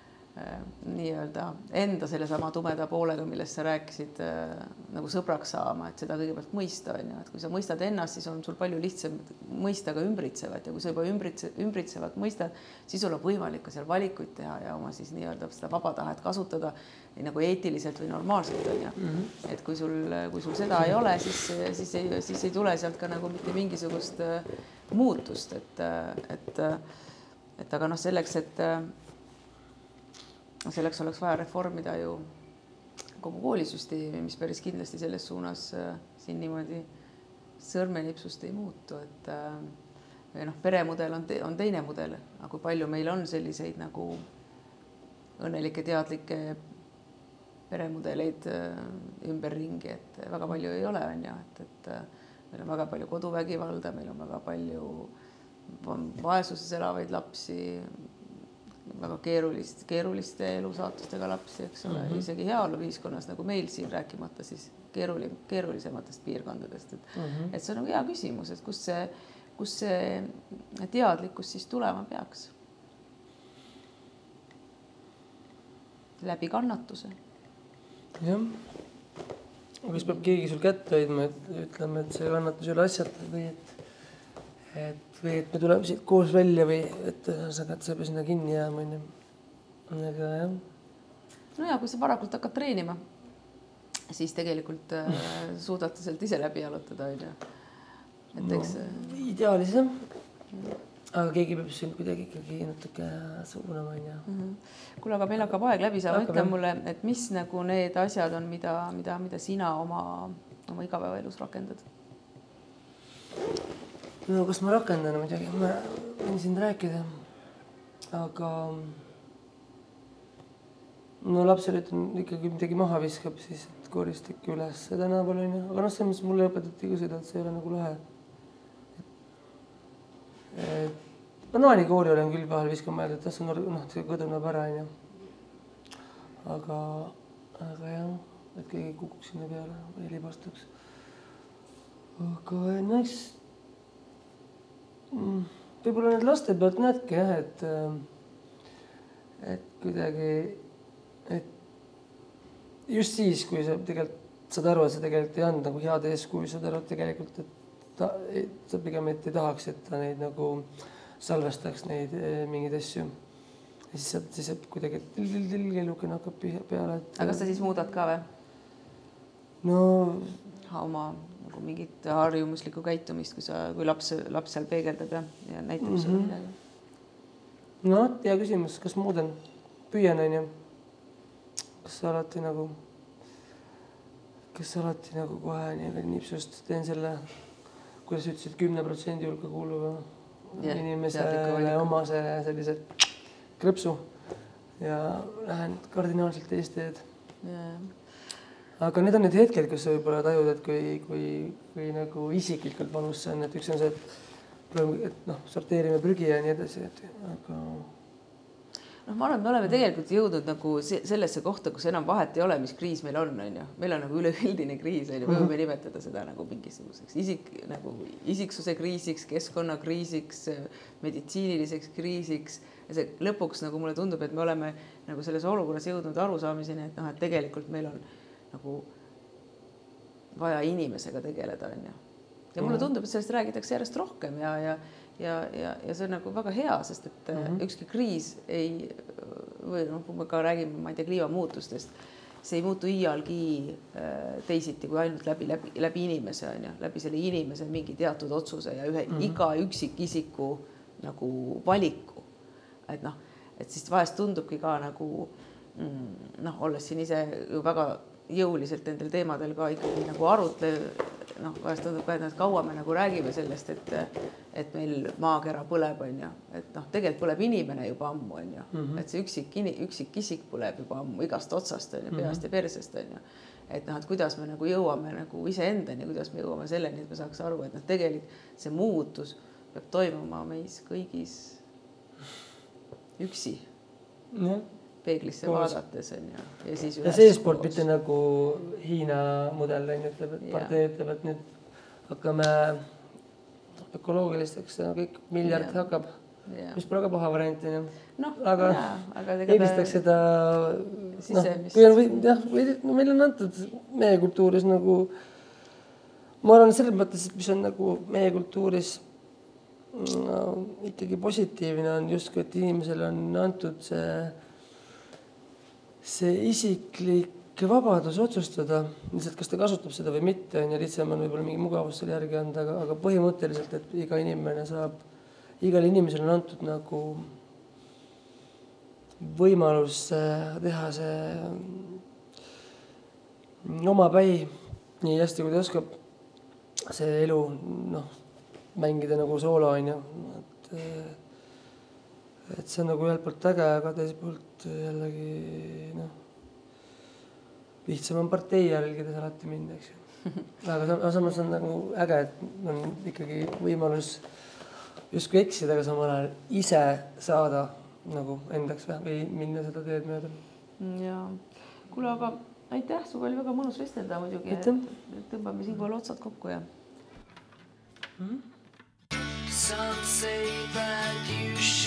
Speaker 1: nii-öelda enda sellesama tumeda poolega, millest sa rääkisid äh,, nagu sõbraks saama, et seda kõigepealt mõista, on ju, et kui sa mõistad ennast, siis on sul palju lihtsam mõista ka ümbritsevat ja kui sa juba ümbritse, ümbritsevat mõistad, siis sul on võimalik ka seal valikuid teha ja oma siis nii-öelda seda vaba tahet kasutada nii nagu eetiliselt või normaalselt on ju mm. -hmm. et kui sul, kui sul seda ei ole, siis, siis ei, siis ei tule sealt ka nagu mitte mingisugust äh, muutust, et, et, et aga noh, selleks, et selleks oleks vaja reformida ju kogu koolisüsteemi, mis päris kindlasti selles suunas äh, siin niimoodi sõrmenipsust ei muutu, et äh, noh, peremudel on, on teine mudel, aga kui palju meil on selliseid nagu õnnelikke, teadlikke peremudeleid äh, ümberringi, et väga palju ei ole, on ju, et, et meil on väga palju koduvägivalda, meil on väga palju vaesuses elavaid lapsi, väga keerulist, keeruliste elusaatustega lapsi, eks ole mm, -hmm. isegi heaoluühiskonnas nagu meil siin, rääkimata siis keeruli-, keerulisematest piirkondadest, et mm, -hmm. et see on nagu hea küsimus, et kust see, kust see teadlikkus siis tulema peaks? läbi kannatuse.
Speaker 2: jah, aga siis peab keegi sul kätt hoidma, et ütleme, et see kannatus ei ole asjata või et et või et me tuleme siit koos välja või et ühesõnaga, et sa ei pea sinna kinni jääma, onju. aga jah.
Speaker 1: no ja kui sa varakult hakkad treenima, siis tegelikult äh, suudad sealt ise läbi jalutada, onju. et eks no,.
Speaker 2: ideaalis jah. aga keegi peab sind kuidagi ikkagi natuke suunama, onju.
Speaker 1: Mhm. kuule, aga meil hakkab aeg läbi saama, ütle mulle, et mis nagu need asjad on, mida, mida, mida sina oma, oma igapäevaelus rakendad
Speaker 2: no kas ma rakendan muidugi, ma võin siin rääkida. aga no lapsele ütlen ikkagi midagi maha viskab, siis et korista ikka üles tänaval onju, aga noh, selles mõttes mulle õpetati ka seda, et see ei ole nagu lahe. et banaanikoori olen küll vahel viskama mõelnud, et las see noh, see kõduneb ära onju. aga, aga jah, et keegi kukuks sinna peale või libastuks. aga no eks Mm, võib-olla nüüd laste pealt näedki jah, et, äh, et kuidagi, et just siis, kui sa tegelikult saad aru, et sa tegelikult ei andnud nagu head eeskuju, saad aru, et tegelikult, et ta, sa pigem et ei tahaks, et ta neid nagu salvestaks neid äh, mingeid asju. ja siis sealt siis kuidagi kellukene hakkab peale.
Speaker 1: aga kas sa siis muudad ka või?
Speaker 2: No.
Speaker 1: oma nagu mingit harjumuslikku käitumist, kui sa, kui laps, laps seal peegeldab ja, ja näitab mm -hmm. sulle midagi?
Speaker 2: no vot, hea küsimus, kas muudan? püüan, onju. kas alati nagu, kas alati nagu kohe nii nipsust teen selle kuidas sa ütlesid, kümne protsendi hulka kuuluva
Speaker 1: teadliku
Speaker 2: inimesele omase sellise krõpsu ja lähen kardinaalselt teist teed. Aga need on need hetked, kus sa võib-olla tajud, et kui, kui, kui nagu isiklikult valus see on, et üks on see, et et noh, sorteerime prügi ja nii edasi, et aga
Speaker 1: noh, ma arvan, et me oleme tegelikult jõudnud nagu se- sellesse kohta, kus enam vahet ei ole, mis kriis meil on, on ju. meil on nagu üleüldine kriis on ju, me võime nimetada seda nagu mingisuguseks isik nagu isiksuse kriisiks, keskkonnakriisiks, meditsiiniliseks kriisiks. Ja see lõpuks nagu mulle tundub, et me oleme nagu selles olukorras jõudnud arusaamiseni, et noh, et tegelikult meil on nagu vaja inimesega tegeleda, on ju. ja mulle tundub, et sellest räägitakse järjest rohkem ja, ja ja, ja, ja see on nagu väga hea, sest et mm -hmm. ükski kriis ei või noh, kui me ka räägime, ma ei tea, kliimamuutustest, see ei muutu iialgi äh, teisiti kui ainult läbi, läbi, läbi inimese on ju, läbi selle inimese mingi teatud otsuse ja ühe mm -hmm. iga üksikisiku nagu valiku. et noh, et siis vahest tundubki ka nagu mm, noh, olles siin ise ju väga jõuliselt nendel teemadel ka ikkagi nagu arutlev, noh, vahest tundub ka, et noh, et kaua me nagu räägime sellest, et et meil maakera põleb, on ju, et noh, tegelikult põleb inimene juba ammu, on ju mm, -hmm. et see üksik, üksikisik põleb juba ammu igast otsast on ju, peast ja persest on ju. et noh, et kuidas me nagu jõuame nagu iseendani, kuidas me jõuame selleni, et me saaks aru, et noh, tegelik see muutus peab toimuma meis kõigis üksi
Speaker 2: jah.
Speaker 1: Peeglisse
Speaker 2: Koos.
Speaker 1: vaadates on ju, ja siis.
Speaker 2: ja seestpoolt mitte nagu Hiina mudel on ju, ütleb, et partei ütleb, et nüüd hakkame ökoloogilisteks ja kõik miljard
Speaker 1: Jaa.
Speaker 2: hakkab, mis pole ka paha variant on ju.
Speaker 1: noh,
Speaker 2: aga eelistaks seda, noh, kui on jah, no meile on antud meie kultuuris nagu, ma arvan, selles mõttes, mis on nagu meie kultuuris no, ikkagi positiivne on justkui, et inimesele on antud see, see isiklik vabadus otsustada, lihtsalt kas ta kasutab seda või mitte, on ju, lihtsam on võib-olla mingi mugavus selle järgi anda, aga, aga põhimõtteliselt, et iga inimene saab, igale inimesele on antud nagu võimalus äh, teha see mm, omapäi nii hästi, kui ta oskab. see elu, noh, mängida nagu soolo, on ju, et äh, et see on nagu ühelt poolt äge, aga teiselt poolt jällegi noh, lihtsam on partei jälgides alati minna, eks ju. aga sam- aga samas on nagu äge, et on ikkagi võimalus justkui eksida, aga samal ajal ise saada nagu endaks või, või minna seda teed mööda.
Speaker 1: ja kuule, aga aitäh, sinuga oli väga mõnus vestelda muidugi. Tõmbame siinkohal otsad kokku ja
Speaker 3: Some say that you should